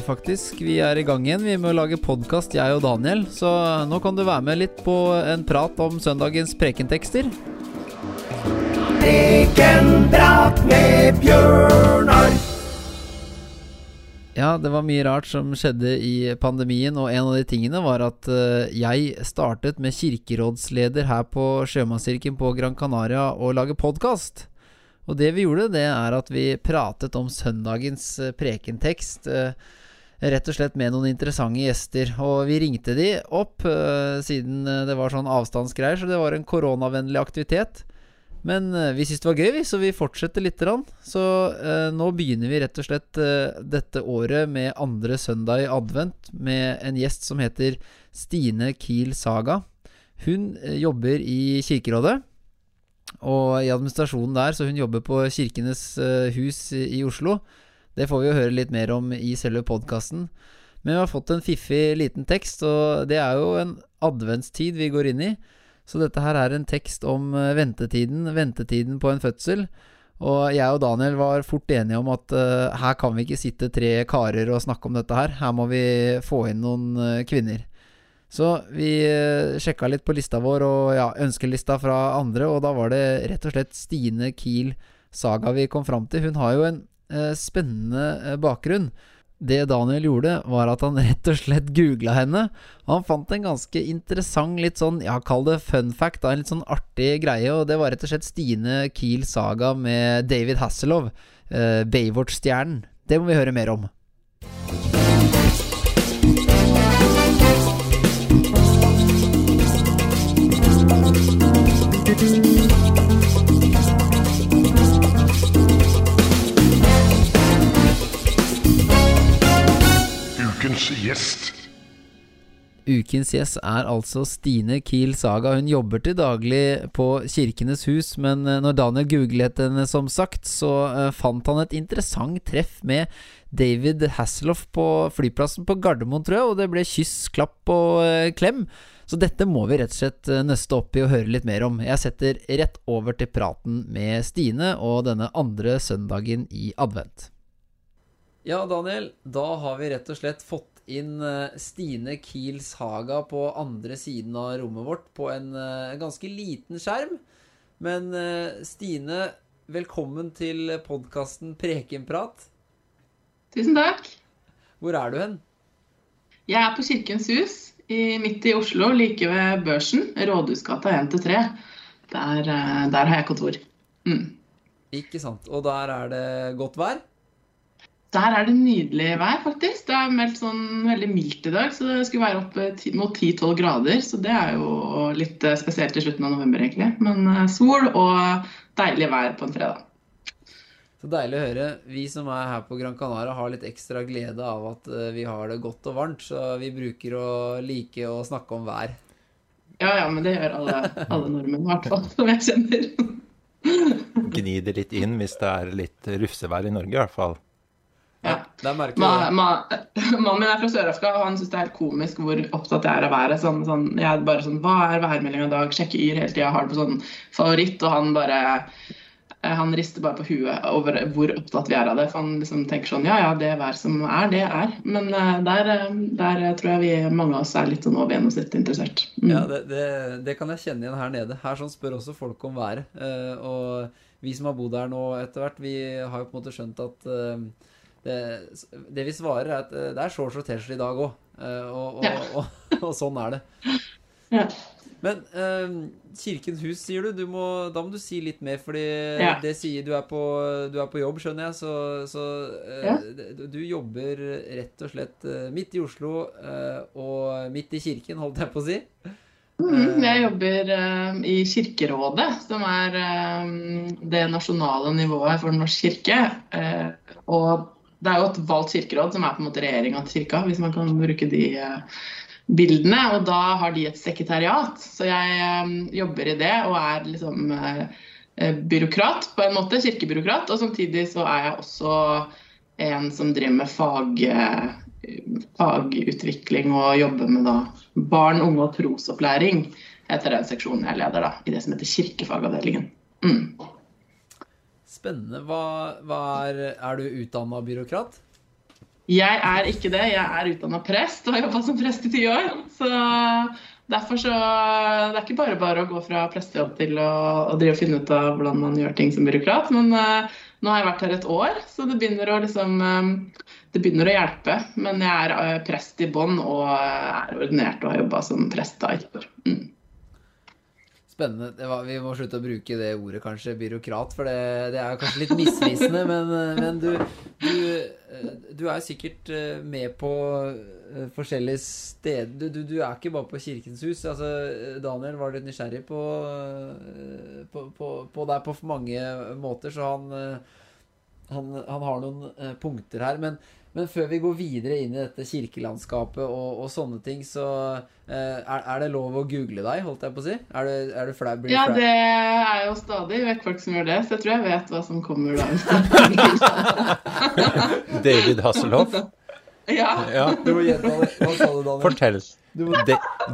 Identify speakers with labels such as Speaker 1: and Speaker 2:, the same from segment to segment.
Speaker 1: det faktisk. Vi er i gang igjen. Vi må lage podkast, jeg og Daniel. Så nå kan du være med litt på en prat om søndagens prekentekster.
Speaker 2: Prekenprat med Bjørnar.
Speaker 1: Ja, det var mye rart som skjedde i pandemien, og en av de tingene var at eh, jeg startet med kirkerådsleder her på Sjømannskirken på Gran Canaria å lage podkast. Og det vi gjorde, det er at vi pratet om søndagens eh, prekentekst. eh, Rett og slett med noen interessante gjester. Og vi ringte de opp, eh, siden eh, det var sånn avstandsgreier, så det var en koronavennlig aktivitet. Men eh, vi syntes det var gøy, så vi fortsetter lite grann. Så eh, nå begynner vi rett og slett eh, dette året med andre søndag i advent med en gjest som heter Stine Kiel Saga. Hun eh, jobber i Kirkerådet og i administrasjonen der, så hun jobber på Kirkenes hus i Oslo. Det får vi jo høre litt mer om i selve podkasten. Men vi har fått en fiffig liten tekst, og det er jo en adventstid vi går inn i. Så dette her er en tekst om eh, ventetiden, ventetiden på en fødsel. Og jeg og Daniel var fort enige om at uh, her kan vi ikke sitte tre karer og snakke om dette her. Her må vi få inn noen uh, kvinner. Så vi uh, sjekka litt på lista vår og ja, ønskelista fra andre, og da var det rett og slett Stine Kiel Saga vi kom fram til. Hun har jo en spennende eh, bakgrunn. Det Daniel gjorde, var at han rett og slett googla henne. Han fant en ganske interessant, litt sånn, ja, kall det fun fact, da, en litt sånn artig greie. Og det var rett og slett Stine Kiel Saga med David Hasselhoff, eh, Baywatch-stjernen. Det må vi høre mer om.
Speaker 2: Gjest.
Speaker 1: Ukens gjest er altså Stine Kiel Saga. Hun jobber til daglig på Kirkenes hus, men eh, når Daniel googlet henne, som sagt, så eh, fant han et interessant treff med David Hasselhoff på flyplassen på Gardermoen, tror jeg, og det ble kyss, klapp og eh, klem. Så dette må vi rett og slett nøste opp i og høre litt mer om. Jeg setter rett over til praten med Stine og denne andre søndagen i advent. Ja, Daniel, da har vi rett og slett fått inn eh, Stine Kiels Haga på andre siden av rommet vårt på en eh, ganske liten skjerm. Men eh, Stine, velkommen til podkasten Prekenprat.
Speaker 3: Tusen takk.
Speaker 1: Hvor er du hen?
Speaker 3: Jeg er på Kirkens hus i, midt i Oslo, like ved Børsen. Rådhusgata 1-3. Der, der har jeg kontor. Mm.
Speaker 1: Ikke sant. Og der er det godt vær?
Speaker 3: Der er det nydelig vær, faktisk. Det er meldt sånn veldig mildt i dag, så det skulle være opp eh, mot 10-12 grader. Så det er jo litt eh, spesielt i slutten av november, egentlig. Men eh, sol og deilig vær på en fredag.
Speaker 1: Så deilig å høre. Vi som er her på Gran Canaria har litt ekstra glede av at vi har det godt og varmt, så vi bruker å like å snakke om vær.
Speaker 3: Ja, ja, men det gjør alle, alle nordmenn, i hvert fall, som jeg kjenner.
Speaker 4: Gni det litt inn hvis det er litt rufsevær i Norge, i hvert fall.
Speaker 3: Ja.
Speaker 1: Der merker
Speaker 3: Ma, ma, mannen min er fra Sør-Afrika, og han syns det er helt komisk hvor opptatt jeg er av været. Sånn, sånn, jeg er bare sånn Hva er værmeldinga i dag? Sjekker Yr hele tida, har det på sånn favoritt, og han bare eh, han rister bare på huet over hvor opptatt vi er av det. For han liksom tenker sånn Ja, ja, det vær som er, det er. Men eh, der, eh, der tror jeg vi mange av oss er litt sånn over gjennomsnittet interessert. Mm.
Speaker 1: Ja, det, det, det kan jeg kjenne igjen her nede. Her sånn spør også folk om været. Og vi som har bodd her nå etter hvert, vi har jo på en måte skjønt at det, det vi svarer, er at eh, det er shorts og T-skjorte i dag òg. og, og,
Speaker 3: Ja.
Speaker 1: og, og, sånn er det.
Speaker 3: Ja.
Speaker 1: Men eh, Kirkens hus, sier du. du må, da må du si litt mer, fordi
Speaker 3: Ja.
Speaker 1: det sier du er, på, du er på jobb, skjønner jeg. Så, så eh, du- jobber rett og slett eh, midt i Oslo eh, og midt i kirken, holdt jeg på å si.
Speaker 3: Mm, Jeg jobber eh, i Kirkerådet, som er eh, det nasjonale nivået for Den norske kirke. Eh, og det er jo et valgt kirkeråd som er på en måte regjeringa til kirka, hvis man kan bruke de eh, bildene. Og da har de et sekretariat, så jeg eh, jobber i det og er liksom eh, byråkrat på en måte, kirkebyråkrat. Og samtidig så er jeg også en som driver med fag, fagutvikling og jobber med da barn, unge og trosopplæring, heter den seksjonen jeg leder da, i det som heter kirkefagavdelingen. Mm.
Speaker 1: Spennende. Hva, hva er Er du utdanna byråkrat?
Speaker 3: Jeg er ikke det. Jeg er utdanna prest og har jobba som prest i ti år. Så derfor så Det er ikke bare bare å gå fra prestejobb til å, å drive og finne ut av hvordan man gjør ting som byråkrat. Men uh, nå har jeg vært her et år, så det begynner å liksom um, Det begynner å hjelpe. Men jeg er uh, prest i bånn og er ordinert og har jobba som prest da i år. Mm.
Speaker 1: Spennende. Var, vi må slutte å bruke det ordet, kanskje, byråkrat, for det, det er kanskje litt misvisende. men, men du, du, du, er sikkert eh, med på eh, forskjellige steder. Du, du, du, er ikke bare på Kirkens hus. Altså, Daniel var litt nysgjerrig på, eh, på, på, på deg på mange måter, så han, han, han har noen punkter her. men men før vi går videre inn i dette kirkelandskapet og, og sånne ting, så eh, er, er, det lov å google deg, holdt jeg på å si? Er du, er du flau?
Speaker 3: Ja, det er jo stadig vekk folk som gjør det, så jeg tror jeg vet hva som kommer da.
Speaker 4: David Hasselhoff?
Speaker 3: Ja.
Speaker 4: ja.
Speaker 1: Du må gjenta det. Hva sa du, Daniel?
Speaker 4: Fortell. Må...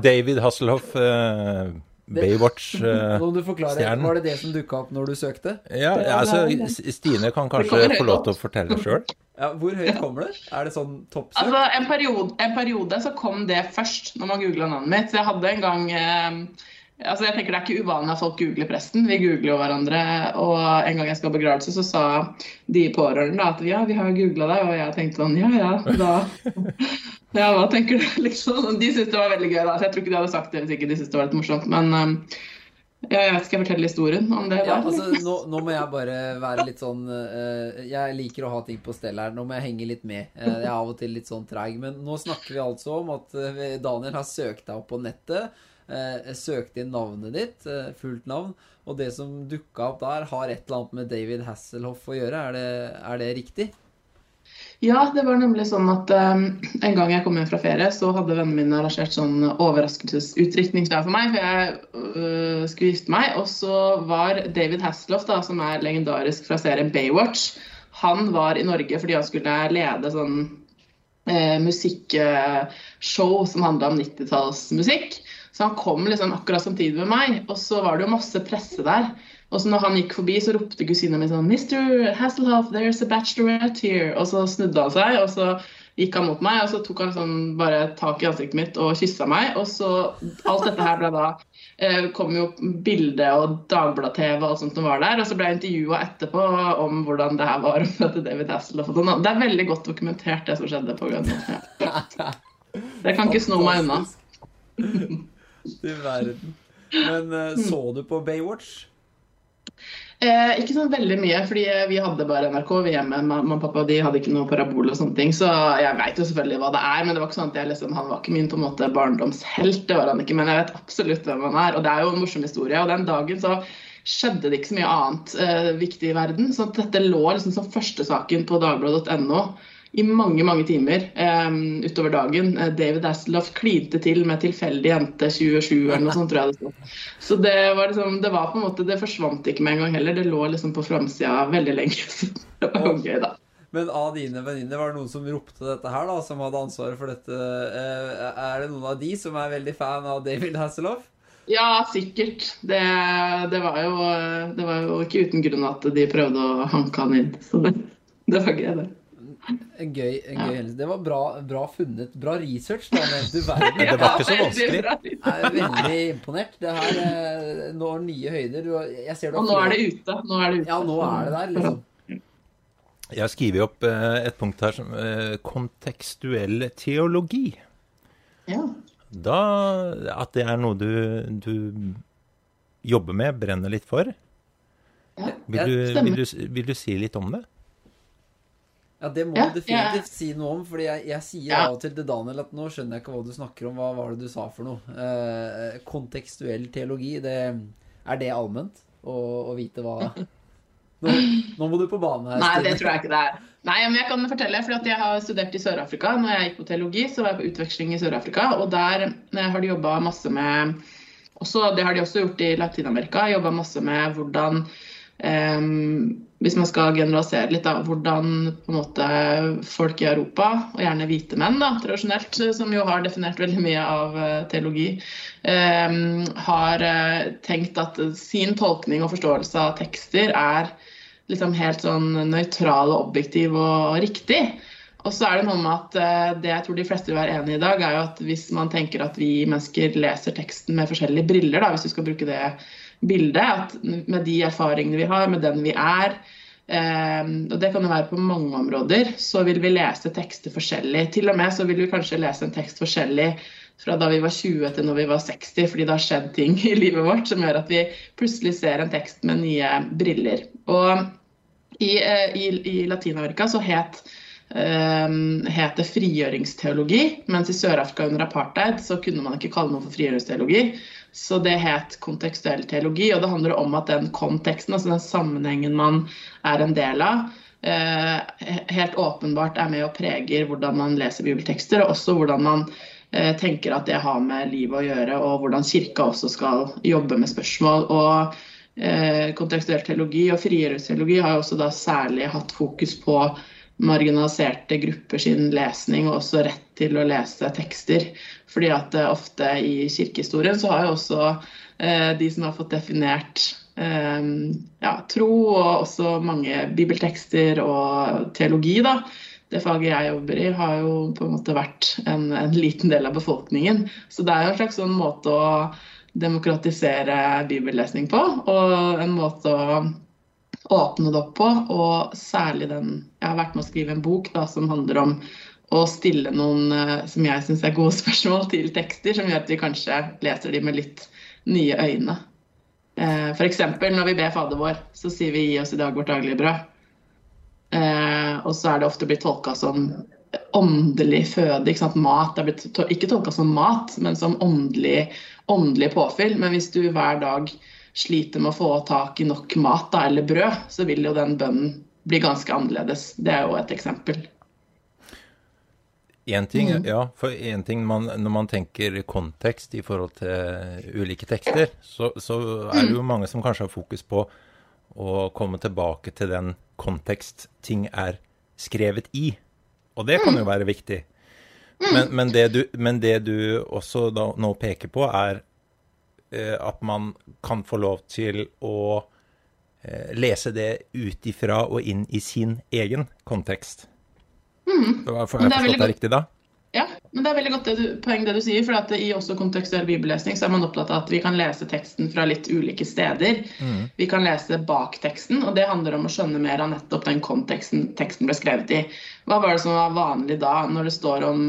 Speaker 4: David Hasselhoff. Eh Baywatch-stjernen.
Speaker 1: Var det det som dukka opp når du søkte?
Speaker 4: Ja, altså Stine kan kanskje få lov til å fortelle sjøl.
Speaker 1: Ja, hvor høyt kommer det? Er det sånn toppsøk?
Speaker 3: Altså, en periode, en periode, så kom det først, når man googla navnet mitt. Jeg hadde en gang eh, Altså, jeg tenker Det er ikke uvanlig at folk googler presten. Vi googler jo hverandre. Og en gang jeg skal ha begravelse, så sa de pårørende at ja, vi har googla deg. Og jeg tenkte sånn ja ja, da Ja, hva tenker du, liksom? De syntes det var veldig gøy. da, så Jeg tror ikke de hadde sagt det hvis ikke de syntes det var litt morsomt. Men um, ja, jeg skal fortelle historien om det.
Speaker 1: Ja, altså, nå, nå, må jeg bare være litt sånn uh, Jeg liker å ha ting på stell her. Nå må jeg henge litt med. Uh, jeg er av og til litt sånn treig. Men nå snakker vi altså om at uh, Daniel har søkt deg opp på nettet eh, søkte inn navnet ditt, eh, fullt navn, og det som dukka opp der, har et eller annet med David Hasselhoff å gjøre. Er det, er det riktig?
Speaker 3: Ja, det var nemlig sånn at um, en gang jeg kom hjem fra ferie, så hadde vennene mine arrangert sånn overraskelsesutdrikningsdag for meg, for jeg uh, skulle gifte meg. Og så var David Hasselhoff, da, som er legendarisk fra serien Baywatch, han var i Norge fordi han skulle lede sånn uh, musikkshow som handla om 90-tallsmusikk. Så han kom liksom akkurat samtidig med meg, og så var det jo masse presse der. Og så når han gikk forbi, så ropte kusina mi sånn 'Mr. Hasselhoff, there's a bachelorette here.' Og så snudde han seg, og så gikk han mot meg, og så tok han sånn bare tak i ansiktet mitt og kyssa meg. Og så Alt dette her ble da eh, kom jo bilde og Dagblad-TV og alt sånt som var der. Og så ble jeg intervjua etterpå om hvordan det her var å møte David Hasselhoff. Det er veldig godt dokumentert, det som skjedde på Grønland. Det kan ikke sno meg unna.
Speaker 1: Du verden. Men uh, så du på Baywatch?
Speaker 3: Eh, ikke sånn veldig mye, fordi vi hadde bare NRK vi hjemme. Mamma og pappa de hadde ikke noe parabol og sånne ting. Så jeg veit jo selvfølgelig hva det er, men det var ikke sånn at jeg liksom, han var ikke min på en måte barndomshelt. det var han ikke, Men jeg vet absolutt hvem han er. Og det er jo en morsom historie. Og den dagen så skjedde det ikke så mye annet eh, viktig i verden. Så dette lå liksom som førstesaken på dagbladet.no i mange mange timer um, utover dagen. Eh, David Asseloff klinte til med 'tilfeldig jente 27' eller noe sånt. tror jeg det. Så det var, liksom, det var på en måte, det forsvant ikke med en gang heller. Det lå liksom på framsida veldig lenge. Så det var jo gøy, da.
Speaker 1: Men av dine venninner, var det noen som ropte dette her, da, som hadde ansvaret for dette? Eh, er det noen av de som er veldig fan av David Hasselhoff?
Speaker 3: Ja, sikkert. Det, det, var jo, det, var jo, ikke uten grunn at de prøvde å hanke han inn. Så det, det var gøy, det.
Speaker 1: En gøy, en gøy hendelse. Det var bra, bra, funnet. Bra research, Daniel. Du
Speaker 4: verden. Det var ikke så vanskelig.
Speaker 1: Jeg er veldig imponert. Det her eh, når nye høyder. Jeg ser
Speaker 3: du Og nå er det ute. Nå er det ute.
Speaker 1: Ja, nå er det der, liksom.
Speaker 4: Jeg har skrevet opp eh, et punkt her som eh, kontekstuell teologi.
Speaker 3: Ja.
Speaker 4: Da At det er noe du, du jobber med, brenner litt for.
Speaker 3: Ja,
Speaker 4: vil, du, vil, du, vil du si litt om det?
Speaker 1: Ja, det må ja, du definitivt ja. si noe om. Fordi jeg, jeg sier ja. av og til til Daniel at nå skjønner jeg ikke hva du snakker om. Hva var det du sa for noe? Eh, kontekstuell teologi, det, er det allment å, å vite hva nå, nå, må du på banen her.
Speaker 3: Nei, det tror jeg ikke det er. Nei, men jeg kan fortelle, fordi jeg har studert i Sør-Afrika. Når jeg gikk på teologi, så var jeg på utveksling i Sør-Afrika. Og der eh, har de jobba masse med også, Det har de også gjort i Latin-Amerika. Jobba masse med hvordan um, hvis man skal generalisere litt, da, hvordan måte, folk i Europa, og gjerne hvite menn da, tradisjonelt, som jo har definert veldig mye av uh, teologi, eh, har uh, tenkt at sin tolkning og forståelse av tekster er liksom helt sånn nøytral og objektiv og riktig. Og så er det noe med at eh, det jeg tror de fleste vil være enig i i dag, er jo at hvis man tenker at vi mennesker leser teksten med forskjellige briller, da, hvis du skal bruke det bildet, at med de erfaringene vi har, med den vi er, eh, og det kan jo være på mange områder, så vil vi lese tekster forskjellig. Til og med så vil vi kanskje lese en tekst forskjellig fra da vi var 20 til når vi var 60, fordi det har skjedd ting i livet vårt som gjør at vi plutselig ser en tekst med nye briller. Og i, eh, i, i Latin-Amerika så het Um, det frigjøringsteologi, mens i Sør-Afrika under apartheid så kunne man ikke kalle noe for frigjøringsteologi. Så det het kontekstuell teologi, og det handler om at den konteksten, altså den sammenhengen man er en del av, uh, helt åpenbart er med og preger hvordan man leser bibeltekster, og også hvordan man uh, tenker at det har med livet å gjøre, og hvordan kirka også skal jobbe med spørsmål. og uh, Kontekstuell teologi og frigjøringsteologi har også da særlig hatt fokus på marginaliserte grupper sin lesning, og også rett til å lese tekster. Fordi at uh, ofte i kirkehistorien så har jo også uh, de som har fått definert um, ja, tro, og også mange bibeltekster og teologi, da. Det faget jeg jobber i, har jo på en måte vært en, en liten del av befolkningen. Så det er jo en slags sånn måte å demokratisere bibellesning på, og en måte å åpne det opp på. Og særlig den Jeg har vært med å skrive en bok da, som handler om å stille noen uh, som jeg syns er gode spørsmål til tekster, som gjør at vi kanskje leser de med litt nye øyne. Uh, F.eks. når vi ber Fader vår, så sier vi 'gi oss i dag vårt daglige brød'. Uh, og så er det ofte blitt tolka som åndelig føde. Ikke sant? Mat er blitt ikke tolka som mat, men som åndelig, åndelig påfyll. Men hvis du hver dag sliter med å få tak i nok mat da, eller brød, så vil jo den bønnen bli ganske annerledes. Det er jo et eksempel.
Speaker 4: En ting, mm. ja, for en ting man, Når man tenker kontekst i forhold til ulike tekster, så, så, er det jo mm. mange som kanskje har fokus på å komme tilbake til den kontekst ting er skrevet i. Og det kan jo mm. være viktig. Men, men, det, du, men det du også da, nå peker på, er Eh, at man kan få lov til å eh, lese det ut ifra og inn i sin egen kontekst. Mm. Har jeg forstått det riktig da?
Speaker 3: Ja, men det er veldig godt det du, poeng det du sier. for at I også kontekstuell bibellesning så er man opptatt av at vi kan lese teksten fra litt ulike steder. Mm. Vi kan lese bak teksten, og det handler om å skjønne mer av nettopp den konteksten teksten ble skrevet i. Hva var det som var vanlig da, når det står om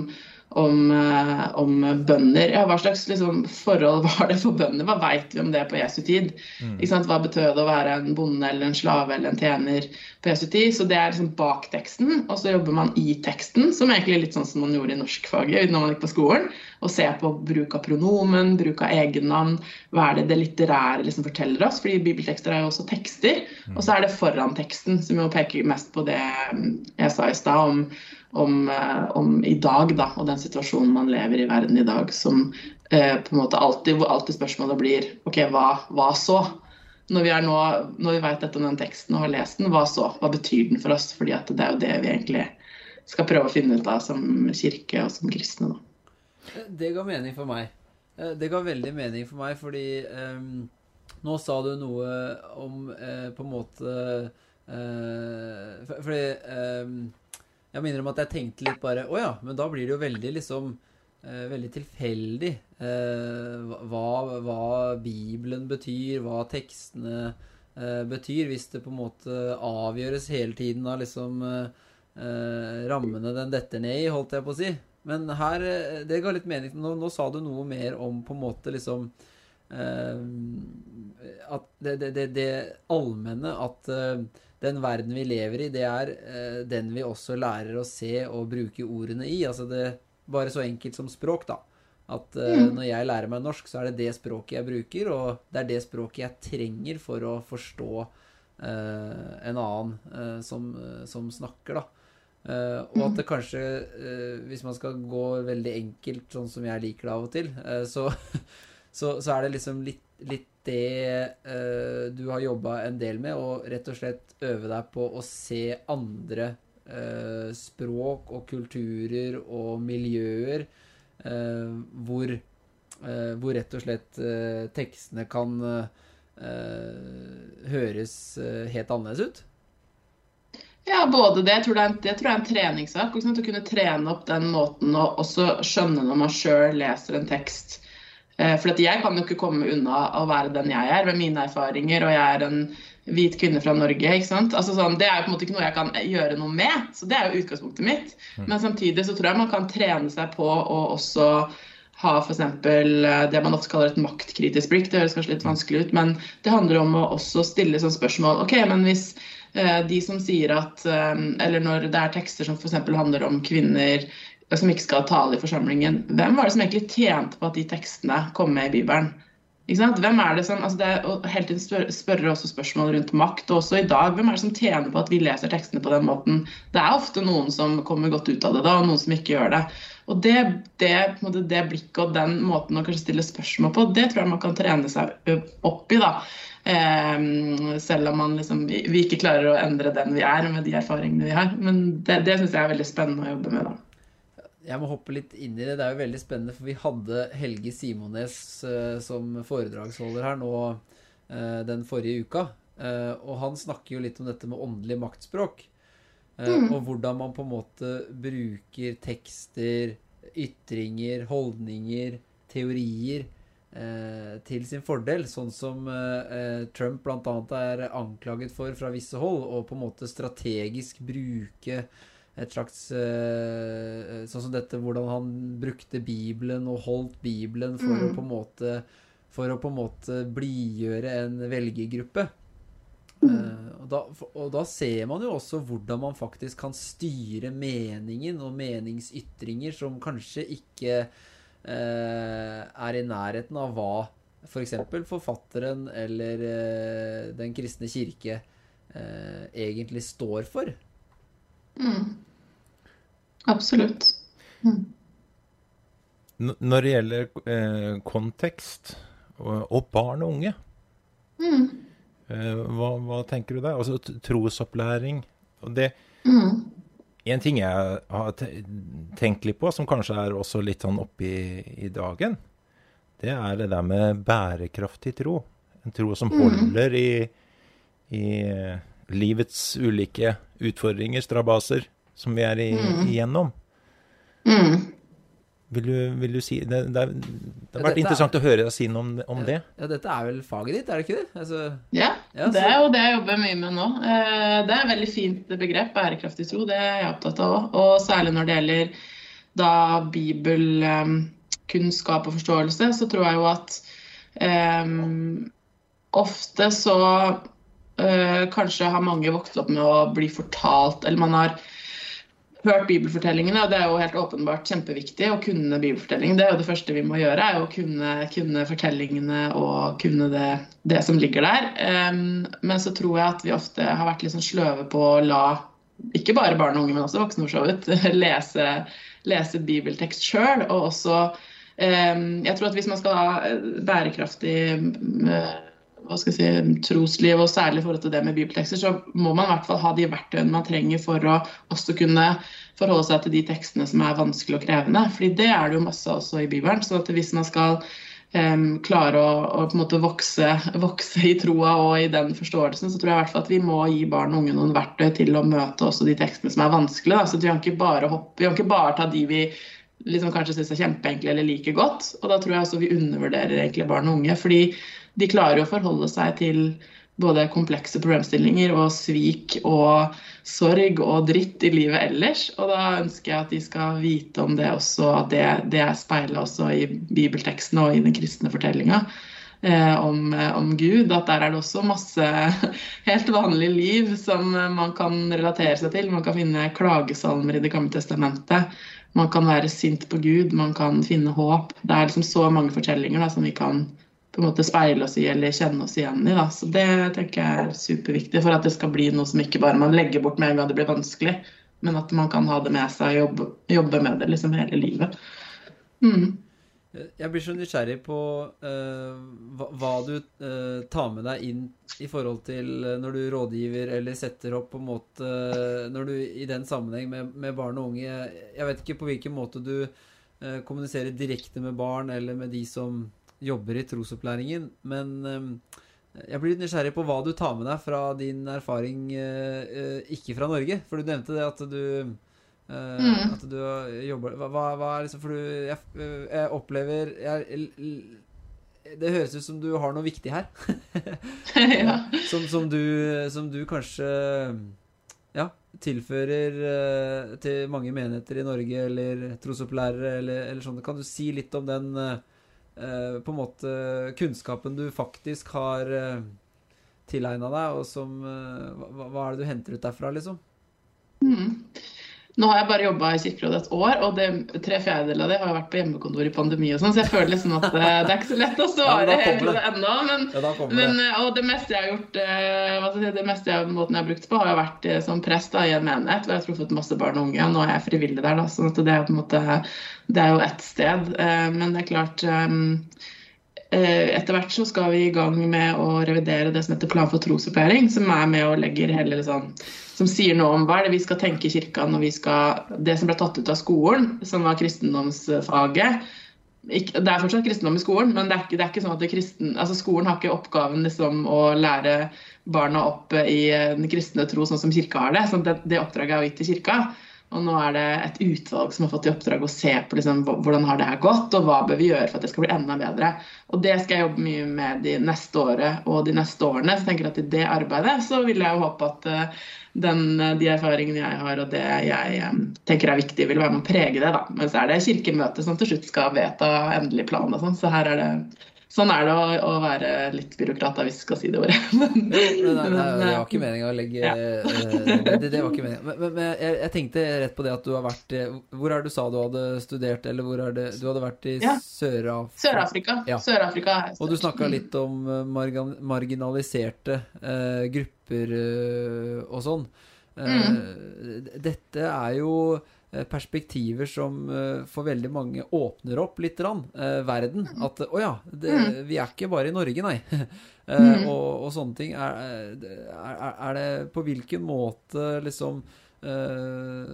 Speaker 3: om, eh, om bønder. Ja, hva slags liksom, forhold var det for bønder? Hva veit vi om det på Jesu tid? Mm. Hva betød det å være en bonde eller en slave eller en tjener på Jesu tid? Så det er liksom bak teksten, og så jobber man i teksten, som egentlig er litt sånn som man gjorde i norskfaget når man gikk på skolen. Og ser på bruk av pronomen, bruk av egennavn. Hva er det det litterære liksom forteller oss? Fordi bibeltekster er jo også tekster. Mm. Og så er det foran teksten, som jo peker mest på det jeg sa i stad om om, eh, om, i dag da, og den situasjonen man lever i verden i dag, som eh, på en måte alltid, alltid spørsmålet blir OK, hva, hva så? Når vi, nå, når vi vet dette om den teksten og har lest den, hva så? Hva betyr den for oss? Fordi det er jo det vi egentlig skal prøve å finne ut av som kirke og som kristne. Da.
Speaker 1: Det ga mening for meg. Eh, det ga veldig mening for meg, fordi um, nå sa du noe om uh, på en måte uh, Fordi um, jeg må innrømme at jeg tenkte litt bare Å ja, men da blir det jo veldig liksom eh, Veldig tilfeldig eh, hva, hva, Bibelen betyr, hva tekstene eh, betyr, hvis det på en måte avgjøres hele tiden av liksom rammene den detter ned i, holdt jeg på å si. Men her Det ga litt mening. Nå, nå sa du noe mer om på en måte liksom At det, det, det, det allmenne at den verden vi lever i, det er eh, den vi også lærer å se og bruke ordene i. Altså det Bare så enkelt som språk, da. At eh, mm. når jeg lærer meg norsk, så er det det språket jeg bruker, og det er det språket jeg trenger for å forstå eh, en annen eh, som, som, snakker, da. Uh, og at det kanskje, uh, hvis man skal gå veldig enkelt, sånn som jeg liker det av og til, uh, så, så, så, er det liksom litt, litt det uh, du har jobba en del med, og rett og slett øve deg på å se andre uh, språk og kulturer og miljøer uh, hvor, hvor, rett og slett tekstene kan høres helt annerledes ut?
Speaker 3: Ja, både det. Jeg tror det er en, det tror jeg er en treningssak. Å kunne trene opp den måten og også skjønne når man sjøl leser en tekst. Eh, for jeg kan jo ikke komme unna å være den jeg er, med mine erfaringer, og jeg er en hvit kvinne fra Norge. ikke sant? Altså sånn, Det er jo på en måte ikke noe jeg kan gjøre noe med, så det er jo utgangspunktet mitt. Mm. Men samtidig så tror jeg man kan trene seg på å også ha f.eks. Eh, det man ofte kaller et maktkritisk blikk. Det høres kanskje litt vanskelig ut, men det handler om å også stille sånn spørsmål. OK, men hvis Eh, de som sier at Eller når det er tekster som f.eks. handler om kvinner som ikke skal tale i forsamlingen, hvem var det som egentlig tjente på at de tekstene kom med i Bibelen? Hvem er det som, altså det er Hele tiden spør, spørre også spørsmål rundt makt. Og også i dag, hvem er det som tjener på at vi leser tekstene på den måten? Det er ofte noen som kommer godt ut av det, da, og noen som ikke gjør det. Og det, det, det blikket og den måten å kanskje stille spørsmål på, det tror jeg man kan trene seg opp i. da. Um, selv om liksom, vi ikke klarer å endre den vi er med de erfaringene vi har. Men det, det syns jeg er veldig spennende å jobbe med. da.
Speaker 1: Jeg må hoppe litt inn i det. Det er jo veldig spennende, for vi hadde Helge Simones uh, som foredragsholder her nå uh, den forrige uka. Uh, og han snakker jo litt om dette med åndelig maktspråk. Mm. Og hvordan man på en måte bruker tekster, ytringer, holdninger, teorier til sin fordel, sånn som Trump bl.a. er anklaget for fra visse hold, og på en måte strategisk bruke et slags eh, Sånn som dette, hvordan han brukte Bibelen og holdt Bibelen for mm. å på en måte For å på en måte blidgjøre en velgergruppe. Mm. Uh, og, da, og, da, ser man jo også hvordan man faktisk kan styre meningen og meningsytringer som kanskje ikke Eh, er i nærheten av hva f.eks. For forfatteren eller eh, Den kristne kirke eh, egentlig står for.
Speaker 3: Mm. Absolutt. Mm.
Speaker 4: Når det gjelder eh, kontekst og, og, barn og unge,
Speaker 3: mm.
Speaker 4: eh, hva, hva, tenker du der? Altså trosopplæring. Og det, mm. En ting jeg har tenkt litt på, som kanskje er også litt sånn oppe i, dagen, det er det der med bærekraftig tro. En tro som mm. holder i, i livets ulike utfordringer, strabaser, som vi er i, mm. igjennom.
Speaker 3: Mm.
Speaker 4: Vil du, vil du, si Det, det, det har vært interessant er, å høre deg si noe om, om, det.
Speaker 1: Ja, Dette er vel faget ditt, er det ikke det? Altså,
Speaker 3: ja, ja det er jo det jeg jobber mye med nå. Eh, det er et veldig fint begrep, bærekraftig tro. Det er jeg opptatt av òg. Og særlig når det gjelder da bibelkunnskap og forståelse, så tror jeg jo at um, ofte så uh, kanskje har mange vokst opp med å bli fortalt, eller man har hørt bibelfortellingene, og det er jo helt åpenbart kjempeviktig å kunne bibelfortellingene. Det er jo det første vi må gjøre, er å kunne, kunne fortellingene og kunne det, det som ligger der. Um, men så tror jeg at vi ofte har vært litt sånn sløve på å la ikke bare barn og unge, men også voksne for så vidt, lese, lese bibeltekst sjøl. Og også um, Jeg tror at hvis man skal ha bærekraftig uh, hva skal jeg si, trosliv, og særlig i forhold til det med bibeltekster, så må man i hvert fall ha de verktøyene man trenger for å også kunne forholde seg til de tekstene som er vanskelig og krevende. Fordi det er det jo masse også i Bibelen. så hvis man skal um, klare å, å, på en måte vokse, vokse, i troa og i den forståelsen, så tror jeg i hvert fall at vi må gi barn og unge noen verktøy til å møte også de tekstene som er vanskelige. Så vi kan ikke bare hoppe, vi kan ikke bare ta de vi liksom kanskje syns er kjempeenkle eller liker godt. Og da tror jeg også vi undervurderer egentlig barn og unge. fordi de klarer å forholde seg til både komplekse problemstillinger og svik og sorg og dritt i livet ellers. Og da ønsker jeg at de skal vite om det også, at det, det er speila også i bibelteksten og i den kristne fortellinga. Eh, om, om, Gud. At der er det også masse helt vanlige liv som man kan relatere seg til. Man kan finne klagesalmer i Det gamle testamentet. Man kan være sint på Gud, man kan finne håp. Det er liksom så mange fortellinger da, som vi kan på en måte speile oss i eller kjenne oss igjen i. Da. Så det tenker jeg er superviktig for at det skal bli noe som ikke bare man legger bort med en gang det blir vanskelig, men at man kan ha det med seg og jobbe, jobbe med det liksom hele livet. Mm.
Speaker 1: Jeg blir så nysgjerrig på uh, hva, hva, du uh, tar med deg inn i forhold til uh, når du rådgiver eller setter opp på en måte Når du i den sammenheng med, med barn og unge jeg, vet ikke på hvilken måte du kommuniserer direkte med barn eller med de som jobber i trosopplæringen. Men jeg blir litt nysgjerrig på hva du tar med deg fra din erfaring eh, eh, ikke fra Norge. For du nevnte det at du eh,
Speaker 3: Mm.
Speaker 1: At du jobber hva, hva er liksom For du Jeg, jeg opplever jeg, Det høres ut som du har noe viktig her.
Speaker 3: ja.
Speaker 1: Som, som, du, som du kanskje ja, tilfører uh, til mange menigheter i Norge, eller trosopplærere, eller, eller sånn. Kan du si litt om den eh, på en måte kunnskapen du faktisk har uh, tilegna deg, og som eh, hva, hva er det du henter ut derfra, liksom?
Speaker 3: Mm. Nå har jeg bare jobba i Kirkerådet et år, og det, tre fjerdedeler av det har vært på hjemmekontor i pandemi og sånn, så jeg føler liksom at det, det er ikke så lett å
Speaker 1: Ja,
Speaker 3: svare
Speaker 1: det.
Speaker 3: det ennå. Men,
Speaker 1: Ja,
Speaker 3: men, eh, og det meste jeg har gjort, eh, hva skal jeg si, det meste jeg, måten jeg har brukt på, har jo vært eh, som prest da, i en menighet hvor jeg har truffet masse barn og unge. Nå er jeg frivillig der, da, sånn at det er på en måte Det er jo ett sted. eh, Men det er klart eh, eh, etter hvert så skal vi i gang med å revidere det som heter Plan for trosopplæring, som er med og legger hele liksom, som sier noe om hva er det vi skal tenke i kirka når vi skal Det som ble tatt ut av skolen, som var kristendomsfaget. Ikke, det er fortsatt kristendom i skolen, men det er ikke, det er ikke sånn at kristen, altså skolen har ikke oppgaven liksom, å lære barna opp i den kristne tro sånn som kirka har det. Sånn det, det oppdraget er jo gitt til kirka. Og nå er det et utvalg som har fått i oppdrag å se på liksom, hvordan har det her gått, og hva bør vi gjøre for at det skal bli enda bedre. Og det skal jeg jobbe mye med de neste året og de neste årene. Så jeg tenker at i det arbeidet så vil jeg jo håpe at eh, den, de erfaringene jeg har og det jeg eh, tenker er viktig, vil være med å prege det. da. Men så er det kirkemøtet som til slutt skal vedta endelig plan og sånn. Så her er det Sånn er det å, å være litt byråkrat, hvis vi skal si det ordet. Men,
Speaker 1: nei, nei, nei, det var ikke meninga å legge
Speaker 3: Ja.
Speaker 1: eh, det, var ikke meningen. Men, men, jeg, jeg tenkte rett på det at du har vært eh, Hvor er det du sa du hadde studert, eller hvor er det Du hadde vært i
Speaker 3: Ja.
Speaker 1: Sør-Afrika?
Speaker 3: Sør-Afrika.
Speaker 1: Ja.
Speaker 3: Er
Speaker 1: Og du snakka litt om eh, margan marginaliserte uh, grupper uh, og sånn. Uh, mm. Dette er jo eh, perspektiver som eh, for veldig mange åpner opp litt rann, eh, verden. At å ja, det, vi er ikke bare i Norge, nei. Eh, og, og sånne ting. Er, er, er det på hvilken måte liksom eh,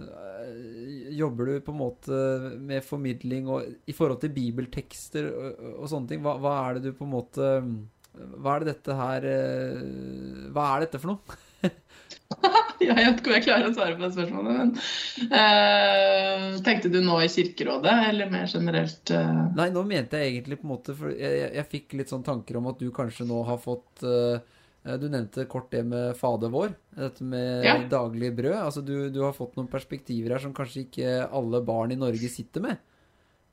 Speaker 1: Jobber du på en måte med formidling og i forhold til bibeltekster og, og sånne ting? Hva, hva er det du på en måte Hva er det dette her eh, Hva er dette for noe?
Speaker 3: Jeg vet ikke om jeg klarer å svare på det spørsmålet, men uh, Tenkte du nå i Kirkerådet, eller mer generelt? Uh...
Speaker 1: Nei, nå mente jeg egentlig på en måte For jeg, jeg, jeg fikk litt sånn tanker om at du kanskje nå har fått uh, Du nevnte kort det med Fader vår. Dette med
Speaker 3: Ja.
Speaker 1: daglig brød. Altså du, du har fått noen perspektiver her som kanskje ikke alle barn i Norge sitter med.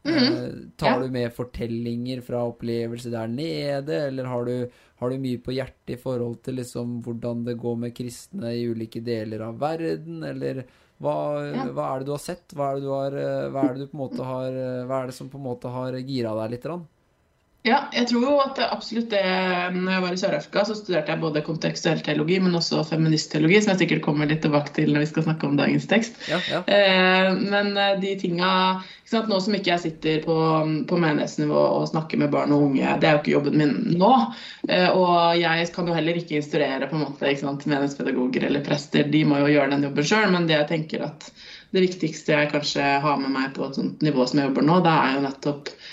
Speaker 1: Eh, tar
Speaker 3: Ja.
Speaker 1: du med fortellinger fra opplevelser der nede, eller har du, har du mye på hjertet i forhold til liksom hvordan det går med kristne i ulike deler av verden, eller hva,
Speaker 3: Ja.
Speaker 1: hva er det du har sett? Hva er det du har eh, Hva er det du på måte har eh, Hva er det som på en måte har gira deg litt? Grann?
Speaker 3: Ja, jeg tror jo at det absolutt det Når jeg var i Sør-Afrika, så studerte jeg både kontekstuell teologi, men også feministteologi, som jeg sikkert kommer litt tilbake til når vi skal snakke om dagens tekst.
Speaker 1: Ja, ja.
Speaker 3: Eh, men eh, de tinga sant, Nå som ikke jeg sitter på, på menighetsnivå og snakker med barn og unge, det er jo ikke jobben min nå. Eh, og jeg kan jo heller ikke instruere på en måte, ikke sant, menighetspedagoger eller prester. De må jo gjøre den jobben sjøl. Men det jeg tenker at det viktigste jeg kanskje har med meg på et sånt nivå som jeg jobber nå, det er jo nettopp eh,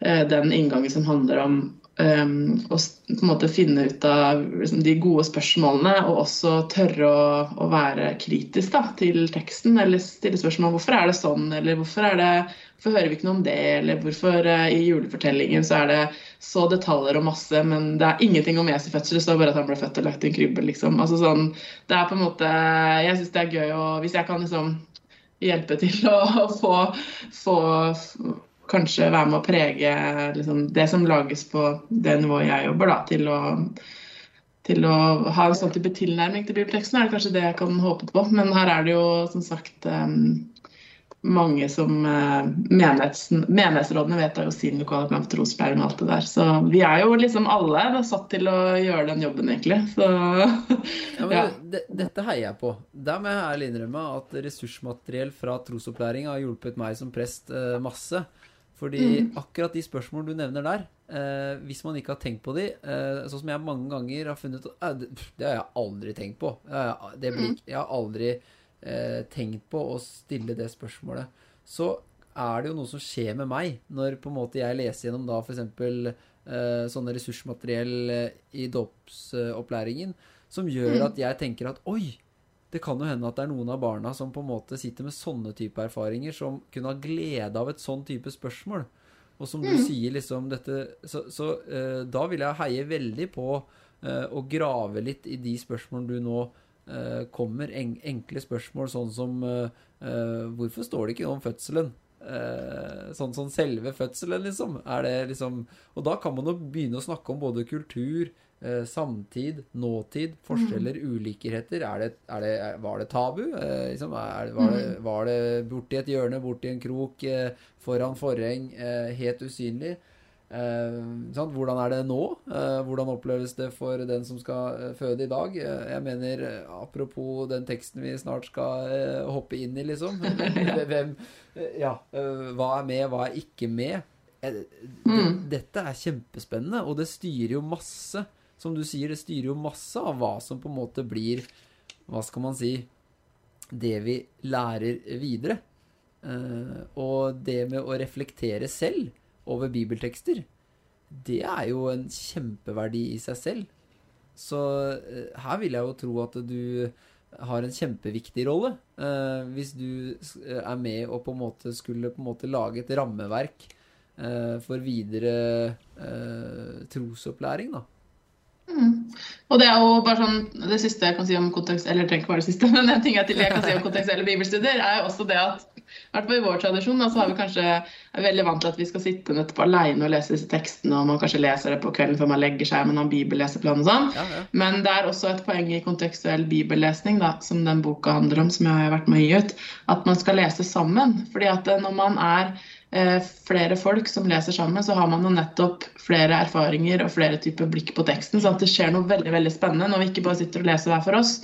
Speaker 3: den inngangen som handler om um, å på en måte finne ut av liksom, de gode spørsmålene, og også tørre å, å være kritisk da, til teksten. Eller stille spørsmål hvorfor er det sånn, eller hvorfor, det, hvorfor hører vi ikke noe om det, eller hvorfor eh, i julefortellingen så er det så detaljer og masse, men det er ingenting om Jesu fødsel. Det står bare at han ble født og lagt i en krybbe, liksom. Altså, sånn, det er på en måte Jeg syns det er gøy å Hvis jeg kan liksom hjelpe til å få, få kanskje være med å prege liksom, det som lages på det nivået jeg jobber, da, til å, til å ha en sånn type tilnærming til bibelteksten, er det kanskje det jeg kan håpe på. Men her er det jo som sagt um, mange som uh, menighets, Menighetsrådene vedtar jo sin lokale plan for trosplæring og alt det der. Så vi er jo liksom alle da, satt til å gjøre den jobben, egentlig. Så
Speaker 1: Ja,
Speaker 3: Ja.
Speaker 1: det, dette heier jeg på. Der må jeg ærlig innrømme at ressursmateriell fra trosopplæring har hjulpet meg som prest uh, masse. Fordi akkurat de spørsmålene du nevner der, eh, hvis man ikke har tenkt på de, eh, sånn som jeg mange ganger har funnet eh, det, det har jeg aldri tenkt på. Det blir, ikke- jeg har aldri eh, tenkt på å stille det spørsmålet. Så er det jo noe som skjer med meg når på en måte jeg leser gjennom da f.eks. eh, sånne ressursmateriell eh, i dåpsopplæringen som gjør at jeg tenker at oi, det kan jo hende at det er noen av barna som på en måte sitter med sånne type erfaringer, som kunne ha glede av et sånn type spørsmål. Og som du sier, liksom dette Så, så uh, da vil jeg heie veldig på uh, å grave litt i de spørsmålene du nå uh, kommer. En, enkle spørsmål sånn som Hvorfor står det ikke noe om fødselen? Sånn som selve fødselen, liksom. Er det liksom Og da kan man jo begynne å snakke om både kultur, samtid, nåtid, forskjeller, ulikheter. Er det, er det, var det tabu? Eh, liksom, er, var, det, var det borti et hjørne, borti en krok, eh, foran forheng, eh, helt usynlig? Eh, sant? Hvordan er det nå? Eh, hvordan oppleves det for den som skal eh, føde i dag? Eh, jeg mener, eh, apropos den teksten vi snart skal eh, hoppe inn i, liksom. Hvem, eh, ja, eh, hva er med, hva er ikke med? Eh, det, dette er kjempespennende, og det styrer jo masse. Som du sier, det styrer jo masse av hva som på en måte blir Hva skal man si Det vi lærer videre. Eh, og det med å reflektere selv over bibeltekster, det er jo en kjempeverdi i seg selv. Så eh, her vil jeg jo tro at du har en kjempeviktig rolle. eh, hvis du er med og på en måte skulle på en måte lage et rammeverk eh, for videre eh, trosopplæring, da.
Speaker 3: Og det er jo bare sånn, det siste jeg kan si om kontekst, eller trenger ikke være det siste, men en ting jeg til jeg kan si om kontekstuelle bibelstudier, er jo også det at i hvert fall i vår tradisjon så har vi kanskje, er veldig vant til at vi skal sitte nettopp alene og lese disse tekstene, og man kanskje leser det på kvelden før man legger seg med noen bibelleseplan og sånn.
Speaker 1: Ja, ja.
Speaker 3: Men det er også et poeng i kontekstuell bibellesning, da, som den boka handler om, som jeg har vært med å gi ut, at man skal lese sammen. Fordi at eh, når man er flere folk som leser sammen, så har man jo nettopp flere erfaringer og flere typer blikk på teksten. Så at det skjer noe veldig veldig spennende når vi ikke bare sitter og leser hver for oss,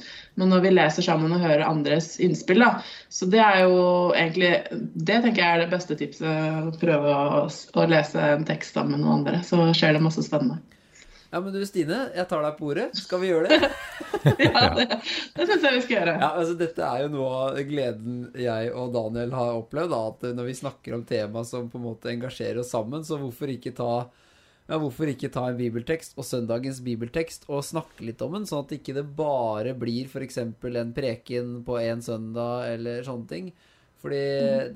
Speaker 3: men når vi leser sammen og hører andres innspill. da. Så det er jo egentlig Det tenker jeg er det beste tipset. Prøve å, å lese en tekst sammen med noen andre. Så skjer det masse spennende.
Speaker 1: Ja, men du Stine, jeg tar deg på ordet. Skal vi gjøre det?
Speaker 3: Ja, det det syns jeg vi skal gjøre.
Speaker 1: Ja, altså Dette er jo noe av gleden jeg og Daniel har opplevd. Da, at når vi snakker om tema som på en måte engasjerer oss sammen, så hvorfor ikke ta ja, hvorfor ikke ta en bibeltekst og søndagens bibeltekst og snakke litt om den, sånn at ikke det bare blir f.eks. en preken på en søndag eller sånne ting. Fordi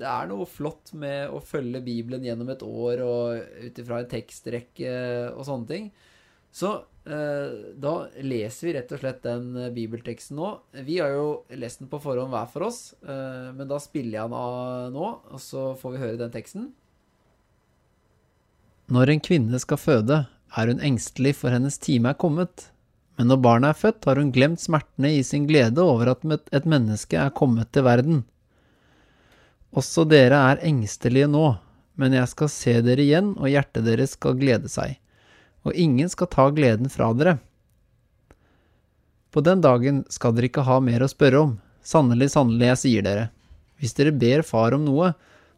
Speaker 1: det er noe flott med å følge Bibelen gjennom et år og ut ifra en tekstrekke og sånne ting. Så eh, da leser vi rett og slett den eh, bibelteksten nå. Vi har jo lest den på forhånd hver for oss, eh, men da spiller jeg den av nå, og så får vi høre den teksten. Når en kvinne skal føde, er hun engstelig for hennes time er kommet. Men når barnet er født, har hun glemt smertene i sin glede over at et menneske er kommet til verden. Også dere er engstelige nå, men jeg skal se dere igjen, og hjertet deres skal glede seg og ingen skal ta gleden fra dere. På den dagen skal dere ikke ha mer å spørre om, sannelig, sannelig, jeg sier dere. Hvis dere ber Far om noe,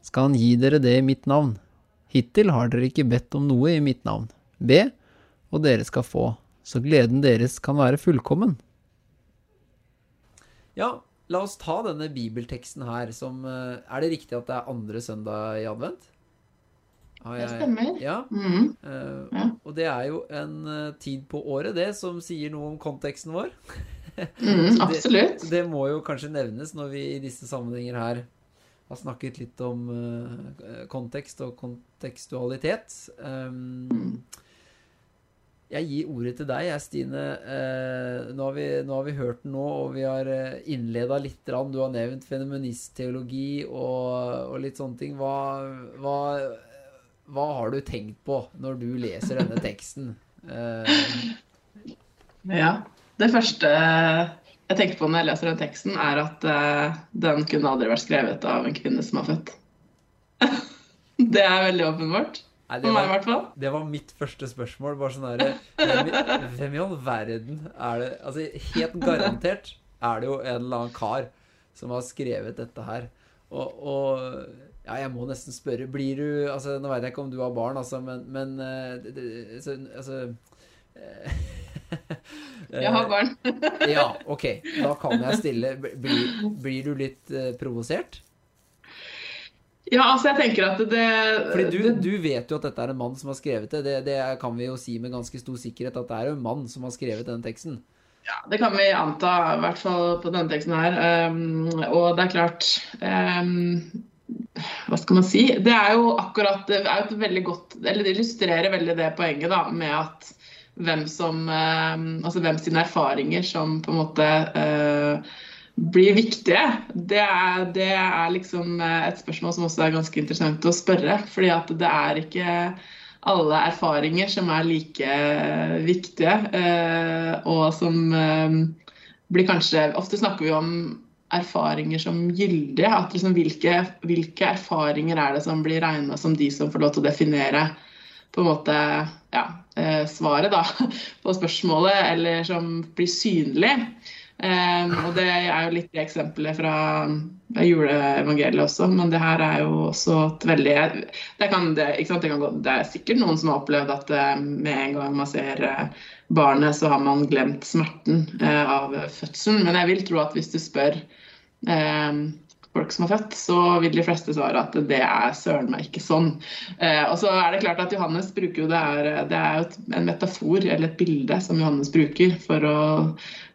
Speaker 1: skal han gi dere det i mitt navn. Hittil har dere ikke bedt om noe i mitt navn. Be, og dere skal få, så gleden deres kan være fullkommen. Ja, la oss ta denne bibelteksten her som eh, Er det riktig at det er andre søndag i advent? Har
Speaker 3: Det stemmer.
Speaker 1: Ja.
Speaker 3: Mhm.
Speaker 1: Uh,
Speaker 3: Ja.
Speaker 1: Og det er jo en eh, tid på året, det, som sier noe om konteksten vår.
Speaker 3: mm, absolutt.
Speaker 1: Det må jo kanskje nevnes når vi i disse sammenhenger her har snakket litt om uh, kontekst og kontekstualitet. Um, jeg gir ordet til deg, jeg, Stine. Nå, har vi, nå har vi hørt den nå, og vi har innleda litt. Du har nevnt fenomenisteologi og, og litt sånne ting. Hva, hva, hva har du tenkt på når du leser denne teksten? Uh...
Speaker 3: Ja. Det første jeg tenker på når jeg leser den teksten, er at uh, den kunne aldri vært skrevet av en kvinne som har født. det er veldig åpenbart.
Speaker 1: nei,
Speaker 3: det,
Speaker 1: var, det var mitt første spørsmål. Bare sånn hvem, i- hvem i all verden er det Altså, helt garantert er det jo en eller annen kar som har skrevet dette her. Og, og ja, jeg må nesten spørre Blir du Altså, nå veit jeg ikke om du har barn, altså, men, men eh, det, det, så, Altså eh,
Speaker 3: Jeg har barn.
Speaker 1: ja, ok. Da kan jeg stille Blir, blir du litt eh, provosert?
Speaker 3: Ja, altså jeg tenker at det
Speaker 1: Fordi du,
Speaker 3: det,
Speaker 1: du vet jo at dette er en mann som har skrevet det. det. Det kan vi jo si med ganske stor sikkerhet, at det er en mann som har skrevet denne teksten.
Speaker 3: Ja, det kan vi anta, i hvert fall på denne teksten her. Um, og det er klart um, Hva skal man si? Det er jo akkurat Det er et veldig godt Eller det illustrerer veldig det poenget da, med at hvem som um, Altså hvem sine erfaringer som på en måte uh, blir viktige. Det er, det er liksom et spørsmål som også er ganske interessant å spørre. fordi at det er ikke alle erfaringer som er like viktige, eh, og som eh, blir kanskje Ofte snakker vi om erfaringer som gyldige. at liksom hvilke, hvilke, erfaringer er det som blir regna som de som får lov til å definere på en måte ja, eh, svaret da, på spørsmålet, eller som blir synlig. Um, og det er jo litt eksempelet fra juleevangeliet også, men det her er jo også et veldig Det, kan, det, det, kan, det er sikkert noen som har opplevd at uh, med en gang man ser barnet, så har man glemt smerten av fødselen. Men jeg vil tro at hvis du spør folk som er født, så vil de fleste svare at det er søren meg ikke sånn. Eh, og så er det klart at Johannes bruker jo det er, det er jo en metafor eller et bilde som Johannes bruker for å,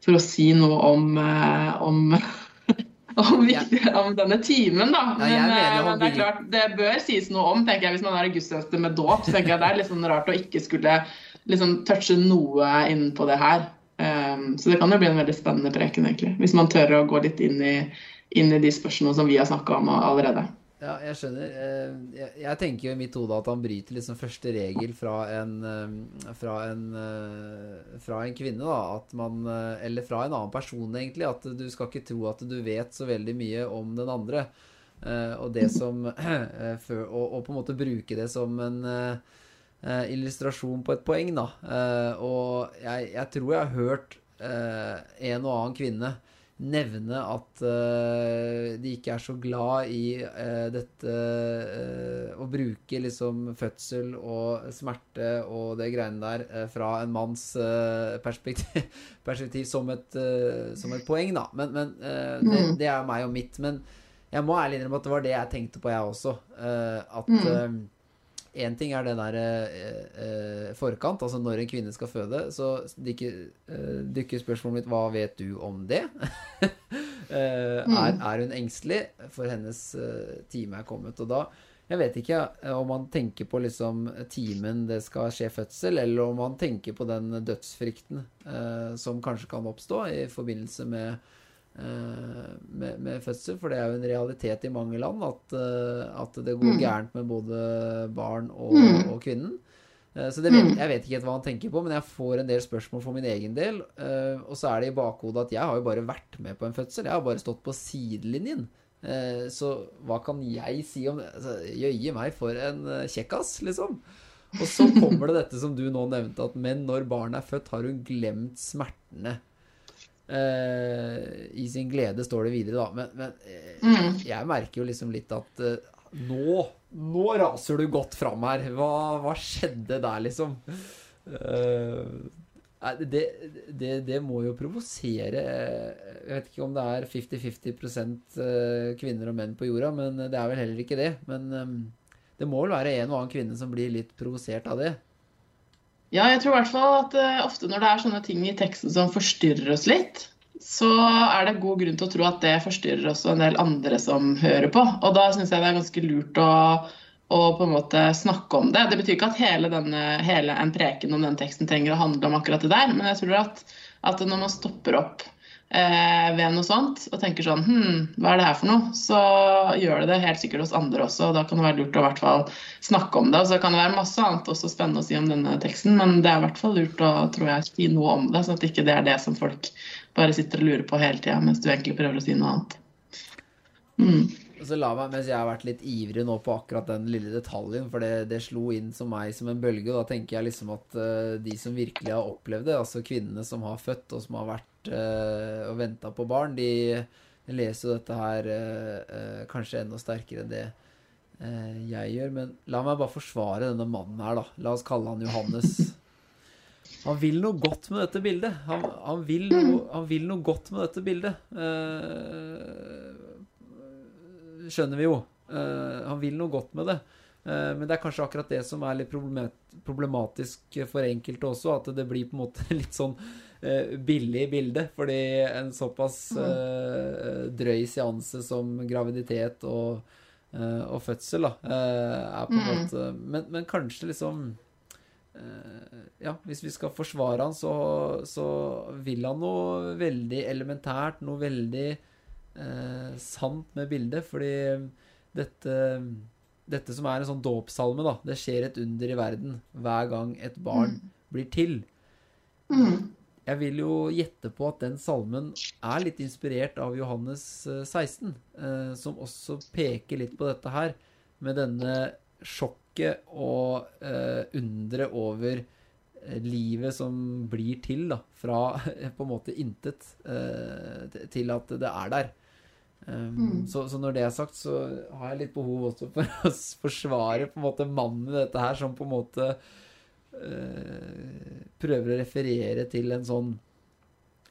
Speaker 3: for å si noe om, eh, om om, viktig, om, denne timen, da. Men, ja, men, det er klart, det bør sies noe om, tenker jeg. Hvis man er i gudstjeneste med dåp, så tenker jeg det er litt sånn rart å ikke skulle liksom touche noe inn på det her. Um, så det kan jo bli en veldig spennende preken, egentlig. Hvis man tør å gå litt inn i inn i de spørsmålene som vi har snakka om allerede.
Speaker 1: Ja, jeg skjønner. Eh, jeg tenker jo i mitt hode at han bryter liksom første regel fra en, eh, fra en, eh, fra en kvinne, da. At man Eller fra en annen person, egentlig. At du skal ikke tro at du vet så veldig mye om den andre. Og det som Og, på en måte bruke det som en illustrasjon på et poeng, da. Og jeg, jeg tror jeg har hørt en og annen kvinne nevne at uh, de ikke er så glad i uh, dette Å bruke liksom fødsel og smerte og det greiene der fra en manns perspektiv, perspektiv, som, et, som et poeng, da. Men, men det, mm. det, er meg og mitt. Men jeg må ærlig innrømme at det var det jeg tenkte på, jeg også. at mm. Én ting er det der eh, eh, forkant, altså når en kvinne skal føde. Så dykker, eh, dykker spørsmålet mitt hva vet du om det? eh, mm. er, er, hun engstelig for hennes eh, time er kommet? Og da Jeg vet ikke eh, om man tenker på liksom timen det skal skje fødsel, eller om man tenker på den dødsfrykten eh, som kanskje kan oppstå i forbindelse med med, med, fødsel, for det er jo en realitet i mange land at, eh, at det går mm. gærent med både barn og, mm. og kvinnen. Eh, så vet, mm. jeg vet ikke helt hva han tenker på, men jeg får en del spørsmål for min egen del. Og så er det i bakhodet at jeg har jo bare vært med på en fødsel. Jeg har bare stått på sidelinjen. Så hva kan jeg si om det? Altså, Jøye meg for en kjekkas, liksom. Og så kommer det dette som du nå nevnte, at men når barnet er født, har hun glemt smertene. Uh, I sin glede, står det videre, da. Men, men uh, mm. jeg merker jo liksom litt at uh, nå Nå raser du godt fram her. Hva, hva skjedde der, liksom? Det, det, det, må jo provosere Jeg vet ikke om det er 50-50% kvinner og menn på jorda, men det er vel heller ikke det. Men um, det må vel være en og annen kvinne som blir litt provosert av det.
Speaker 3: Ja, jeg tror i hvert fall at uh, ofte når det er sånne ting i teksten som forstyrrer oss litt, så er det god grunn til å tro at det forstyrrer også en del andre som hører på. Og da syns jeg det er ganske lurt å, å, på en måte snakke om det. Det betyr ikke at hele, denne, hele en preken om den teksten trenger å handle om akkurat det der, men jeg tror at, at når man stopper opp eh, ved noe sånt og tenker sånn Hm, hva er det her for noe? Så gjør det det helt sikkert hos andre også. og Da kan det være lurt å i hvert fall snakke om det. Og så kan det være masse annet også spennende å si om denne teksten, men det er i hvert fall lurt å tror jeg, si noe om det, sånn at ikke det er det som folk bare sitter og lurer på hele tida, mens du egentlig prøver å si noe annet.
Speaker 1: Mm. Så la meg, Mens jeg har vært litt ivrig nå på akkurat den lille detaljen, for det, det slo inn som meg som en bølge, og da tenker jeg liksom at uh, de som virkelig har opplevd det, altså kvinnene som har født og som har vært uh, og venta på barn, de leser jo dette her uh, kanskje enda sterkere enn det jeg gjør. Men la meg bare forsvare denne mannen her, da. La oss kalle han Johannes. Han vil noe godt med dette bildet. Han, han, vil, noe, han vil, noe, godt med dette bildet. skjønner vi jo. Han vil noe godt med det. Men det er kanskje akkurat det som er litt problematisk for enkelte også, at det blir på en måte litt sånn billig bilde. Fordi en såpass uh, drøy seanse som graviditet og, uh, og fødsel, da, uh, er på en
Speaker 3: Mm.
Speaker 1: måte men, men kanskje liksom eh, Ja, hvis vi skal forsvare han, så, så vil han noe veldig elementært, noe veldig eh, sant med bildet, fordi dette dette som er en sånn dåpssalme, da. Det skjer et under i verden hver gang et barn blir til.
Speaker 3: Mm.
Speaker 1: Jeg vil jo gjette på at den salmen er litt inspirert av Johannes eh, 16, eh, som også peker litt på dette her, med denne sjokket og underet over eh, livet som blir til, da. Fra eh, på en måte intet eh, til at det er der. Um, så, så når det er sagt, så har jeg litt behov også for å forsvare på en måte mannen i dette her, som på en måte eh, prøver å referere til en sånn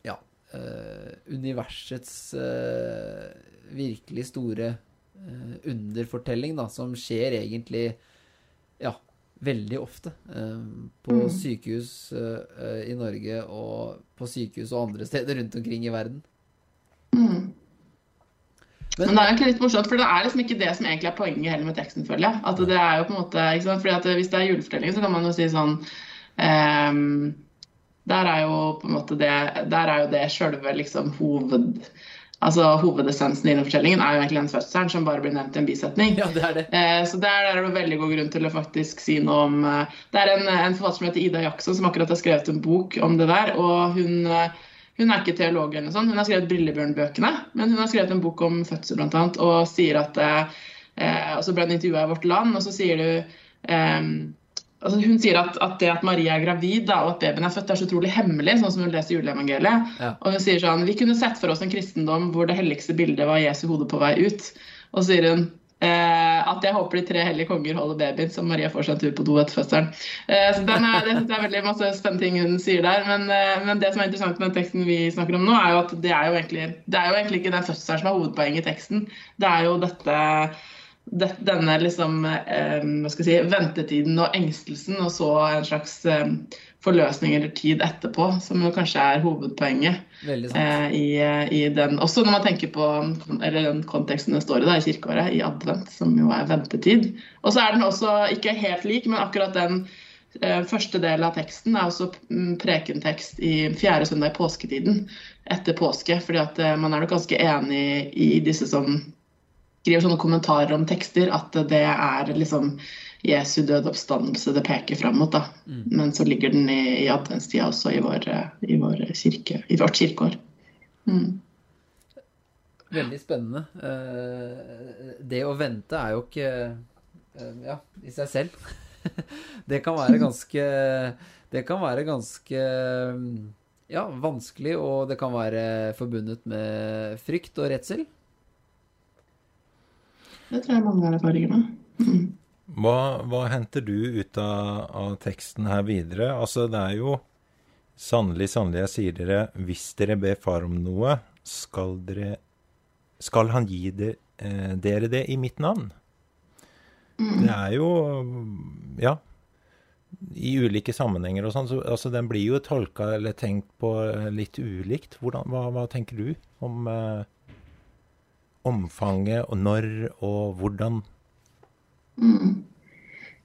Speaker 1: ja, eh, universets eh, virkelig store eh, underfortelling, da, som skjer egentlig ja, veldig ofte eh, på
Speaker 3: Mm.
Speaker 1: sykehus eh, i Norge og på sykehus og andre steder rundt omkring i verden. Men-
Speaker 3: Men det er egentlig litt morsomt, for det er liksom ikke det som egentlig er poenget heller med teksten, føler jeg. At det er jo på en måte, ikke sant? Fordi at Hvis det er julefortelling, så kan man jo si sånn um, Der er jo på en måte det Der er jo det sjølve liksom hoved... Altså Hovedessensen i den fortellingen er jo egentlig den fødselen som bare blir nevnt i en bisetning.
Speaker 1: Ja, det er det.
Speaker 3: Eh, Så der er det veldig god grunn til å faktisk si noe om eh, Det er en, en forfatter som heter Ida Jackson som akkurat har skrevet en bok om det der. og hun, eh, hun er ikke teolog, eller noe sånt. hun har skrevet Brillebjørn-bøkene. Men hun har skrevet en bok om fødsel blant annet, og sier at eh, og så ble hun intervjua i Vårt Land, og så sier du eh, altså Hun sier at, at det at Maria er gravid da, og at babyen er født, er så utrolig hemmelig, sånn som hun leser juleevangeliet.
Speaker 1: Ja.
Speaker 3: Og hun sier sånn Vi kunne sett for oss en kristendom hvor det helligste bildet var Jesu hode på vei ut. Og så sier hun at jeg håper de tre hellige konger holder babyen, så Maria får seg en tur på do etter fødselen. Eh, så den er, det er veldig masse spennende ting hun sier der. Men, eh, men det som er interessant med den teksten vi snakker om nå, er jo at det er jo egentlig, det er jo egentlig ikke den fødselen som er hovedpoenget i teksten. Det er jo dette det, denne liksom, eh, si, ventetiden og engstelsen, og så en slags forløsning eller tid etterpå, som jo kanskje er hovedpoenget. Eh, i, i den, også når man tenker på eller den konteksten det står i da, i kirkeåret, i advent, som jo er ventetid. Og så er den også ikke helt lik, men akkurat den eh, første delen av teksten er også mm, prekentekst i fjerde søndag i påsketiden etter påske. fordi at eh, man er nok ganske enig i disse som skriver sånne kommentarer om tekster, at det er liksom Jesu død oppstandelse det peker fram mot. da. Men så ligger den i, i adventstida også i vår, eh, i vår kirke, i vårt kirkeår. Mm.
Speaker 1: Veldig spennende. Eh, det å vente er jo ikke eh, ja, i seg selv. det kan være ganske Det kan være ganske ja, vanskelig, og det kan være forbundet med frykt og redsel.
Speaker 3: Det tror jeg mange har erfaringer med. Mm.
Speaker 4: Hva, hva henter du ut av, av teksten her videre? Altså, det er jo Sannelig, sannelig, jeg sier dere, hvis dere ber Far om noe, skal dere Skal Han gi det, eh, dere det i mitt navn? Det er jo Ja. I ulike sammenhenger og sånn. Så, altså, den blir jo tolka eller tenkt på litt ulikt. Hvordan, hva, hva tenker du om eh, omfanget og når og hvordan?
Speaker 3: Mm.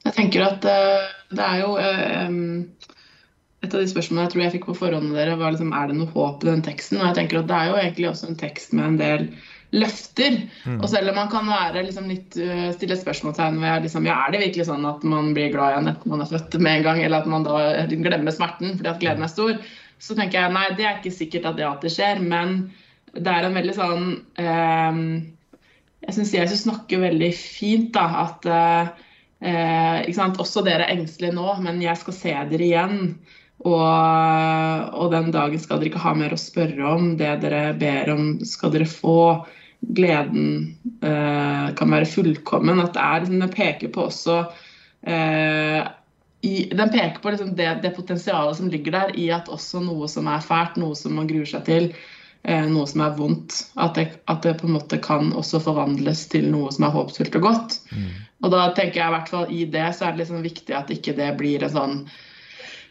Speaker 3: Jeg tenker at eh, det er jo eh, Et av de spørsmålene jeg tror jeg fikk på forhånd med dere, var liksom, er det noe håp i den teksten. Og jeg tenker at det er jo egentlig også en tekst med en del løfter. Og selv om man kan være liksom litt, eh, stille spørsmålstegn ved liksom, ja, er det virkelig sånn at man blir glad igjen etter man er født med en gang, eller at man da glemmer smerten fordi at gleden er stor, så tenker jeg nei, det er ikke sikkert at det alltid skjer. Men det er en veldig sånn eh, Jeg syns Jesus snakker veldig fint, da, at eh, eh, ikke sant? Også dere er engstelige nå, men jeg skal se dere igjen. Og, og den dagen skal dere ikke ha mer å spørre om. Det dere ber om, skal dere få. Gleden eh, kan være fullkommen. At det er Den peker på også eh, i, Den peker på liksom det, det potensialet som ligger der i at også noe som er fælt, noe som man gruer seg til, noe som er vondt. At det, at det, på en måte kan også forvandles til noe som er håpsfullt og godt. Mm. Og da tenker jeg i hvert fall i det så er det liksom viktig at ikke det blir en sånn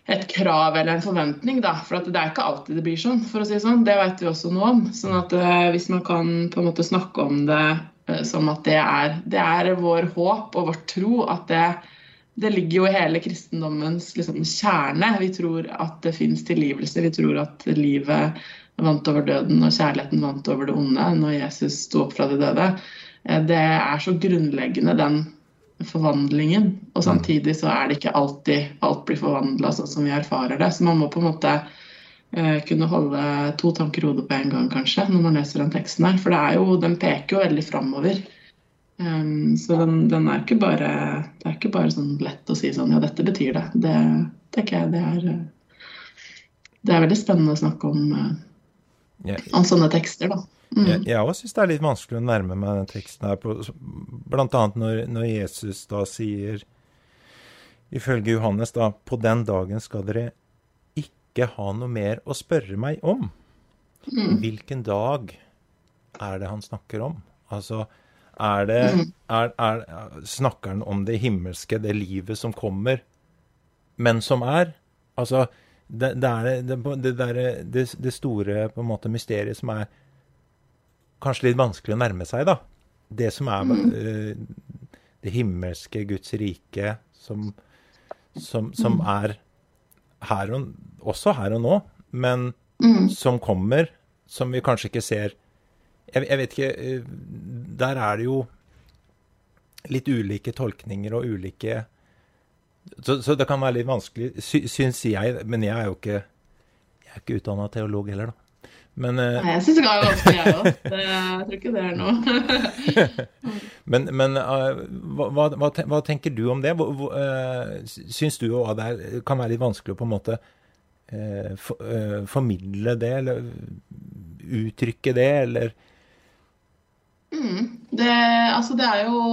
Speaker 3: et krav eller en forventning, da. For det er ikke alltid det blir sånn, for å si det sånn. Det vet vi også noe om. Sånn at uh, hvis man kan på en måte snakke om det uh, som at det er, det er vår håp og vår tro, at det, det ligger jo i hele kristendommens liksom, kjerne. Vi tror at det fins tilgivelse. Vi tror at livet vant over døden og kjærligheten vant over det onde når Jesus sto opp fra de døde. Uh, det er så grunnleggende den forvandlingen. Og samtidig så er det ikke alltid alt blir forvandla sånn som vi erfarer det. Så man må på en måte eh, kunne holde to tanker i hodet på en gang, kanskje, når man leser den teksten her. For det er jo, den peker jo veldig framover. Um, så den, den, er ikke bare Det er ikke bare sånn lett å si sånn Ja, dette betyr det. Det tenker jeg det er Det er veldig spennende å snakke om, om sånne tekster, da.
Speaker 4: Mm. Jeg, òg syns det er litt vanskelig å nærme meg den teksten her, på, blant annet når, når, Jesus da sier, ifølge Johannes, da På den dagen skal dere ikke ha noe mer å spørre meg om. Mm. Hvilken dag er det han snakker om? Altså, er det mm. er, er, Snakker han om det himmelske, det livet som kommer, men som er? Altså, det, det er det, det, det, store på en måte mysteriet som er kanskje litt vanskelig å nærme seg, da. Det som er mm. uh, det himmelske Guds rike, som, som, som mm. er her og, også her og nå, men mm. som kommer, som vi kanskje ikke ser jeg, jeg, vet ikke uh, Der er det jo litt ulike tolkninger og ulike så, så, det kan være litt vanskelig, sy, syns jeg, men jeg er jo ikke jeg er ikke utdanna teolog heller, da.
Speaker 3: Men, uh, Nei, jeg syns det er vanskelig, jeg òg. Jeg tror ikke det er noe.
Speaker 4: men, men uh, hva, hva, hva, tenker du om det? Uh, syns du òg det kan være litt vanskelig å på en måte for, formidle det, eller uttrykke det, eller
Speaker 3: mm, det, altså det er jo,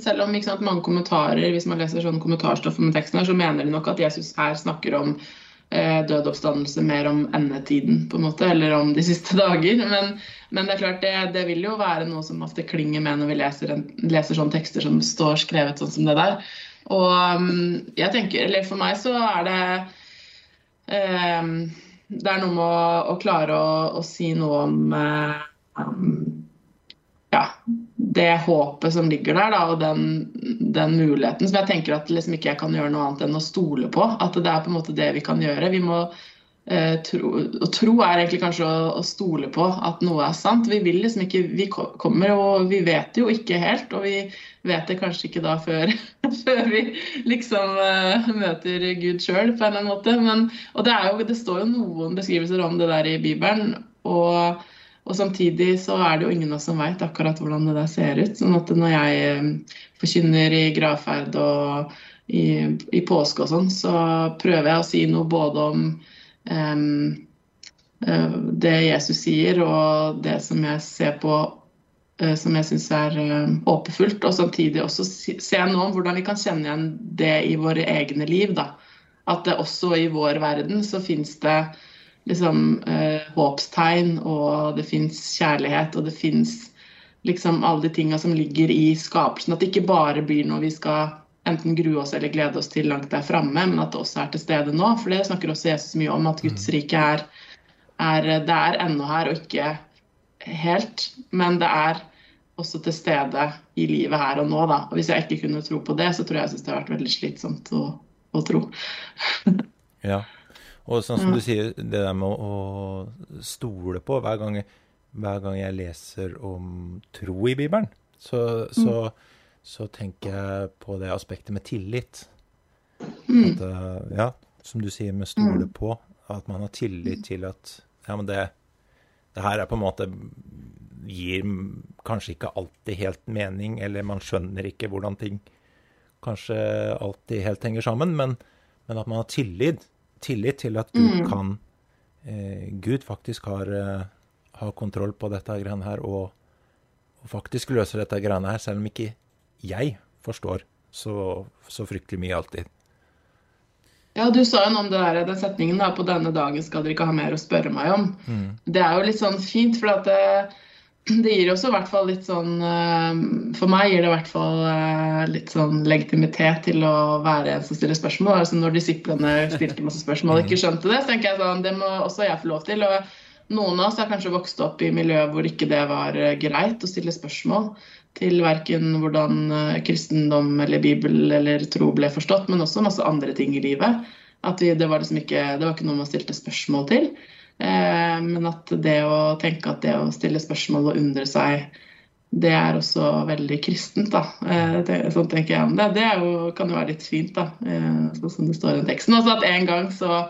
Speaker 3: Selv om sant, mange kommentarer, hvis man leser sånn kommentarstoff om teksten, her, så mener de nok at Jesus her snakker om Eh, død oppstandelse mer om endetiden, på en måte, eller om de siste dager. Men, men det er klart, det, det, vil jo være noe som ofte klinger med når vi leser, leser sånne tekster som står skrevet sånn som det der. Og um, jeg tenker, eller for meg så er det eh, Det er noe med å, å klare å, å, si noe om um, ja, det håpet som ligger der, da, og den, den, muligheten som jeg tenker at liksom ikke jeg kan gjøre noe annet enn å stole på. At det er på en måte det vi kan gjøre. Vi må eh, tro, og tro er egentlig kanskje å, å, stole på at noe er sant. Vi vil liksom ikke Vi kommer og vi vet jo ikke helt, og vi vet det kanskje ikke da før, før vi liksom eh, møter Gud sjøl på en eller annen måte. Men, og det, jo, det står jo noen beskrivelser om det der i Bibelen. og og samtidig så er det jo ingen av oss som veit akkurat hvordan det der ser ut. sånn at når jeg eh, forkynner i gravferd og i, i påske og sånn, så prøver jeg å si noe både om um, det Jesus sier, og det som jeg ser på uh, som jeg syns er håpefullt. Og samtidig også se noe om hvordan vi kan kjenne igjen det i våre egne liv. Da. At det også i vår verden så finnes det liksom eh, håpstegn, og det fins kjærlighet, og det fins liksom alle de tinga som ligger i skapelsen. At det ikke bare blir noe vi skal enten grue oss eller glede oss til langt der framme, men at det også er til stede nå. For det snakker også Jesus mye om, at Guds mm. rike er, er Det er ennå her og ikke helt, men det er også til stede i livet her og nå. Da. Og Hvis jeg ikke kunne tro på det, så tror jeg jeg syns det har vært veldig slitsomt å, å tro.
Speaker 4: ja. Og sånn som du sier, det der med å, stole på hver gang, hver gang, jeg leser om tro i Bibelen, så, så, så, tenker jeg på det aspektet med tillit. At, eh, ja, som du sier, med stole på. At man har tillit til at ja, men det, det her er på en måte gir kanskje ikke alltid helt mening, eller man skjønner ikke hvordan ting kanskje alltid helt henger sammen, men, men at man har tillit tillit til at Gud mm. kan eh, Gud faktisk har, eh, har, kontroll på dette greiene her, og, og, faktisk løser dette greiene her, selv om ikke jeg forstår så, så fryktelig mye alltid.
Speaker 3: Ja, du sa jo noe om det der, den setningen da, 'på denne dagen skal dere ikke ha mer å spørre meg om'.
Speaker 4: Mm.
Speaker 3: Det er jo litt sånn fint, for at det, det gir også i hvert fall litt sånn eh, For meg gir det i hvert fall eh, litt sånn legitimitet til å være en som stiller spørsmål. Altså Når disiplene stilte masse spørsmål og ikke skjønte det, så tenker jeg sånn Det må også jeg få lov til. Og noen av oss har kanskje vokst opp i miljøer hvor ikke det var eh, greit å stille spørsmål til verken hvordan kristendom eller bibel eller tro ble forstått, men også masse andre ting i livet. At det, var liksom ikke, det var ikke noe man stilte spørsmål til. Eh, men at det å tenke at det å stille spørsmål og undre seg, det er også veldig kristent. da. Eh, sånn tenker jeg om det. Det jo, kan jo være litt fint, da, sånn som det står i teksten. Også at en gang så,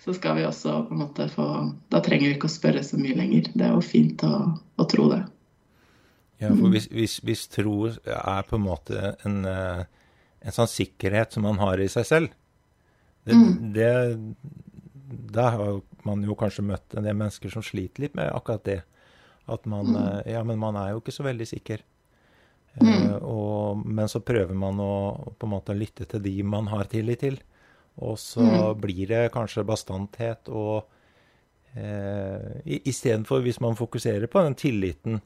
Speaker 3: så skal vi også på en måte få Da trenger vi ikke å spørre så mye lenger. Det er jo fint å, å tro det.
Speaker 4: Ja, for hvis, hvis, hvis tro er på en måte en, en sånn sikkerhet som man har i seg selv, det, det Da har man jo kanskje møtt en del mennesker som sliter litt med akkurat det. At man mm. Ja, men man er jo ikke så veldig sikker. Eh, og, men så prøver man å på en måte lytte til de man har tillit til. Og så blir det kanskje bastanthet og eh, i- Istedenfor, hvis man fokuserer på den tilliten,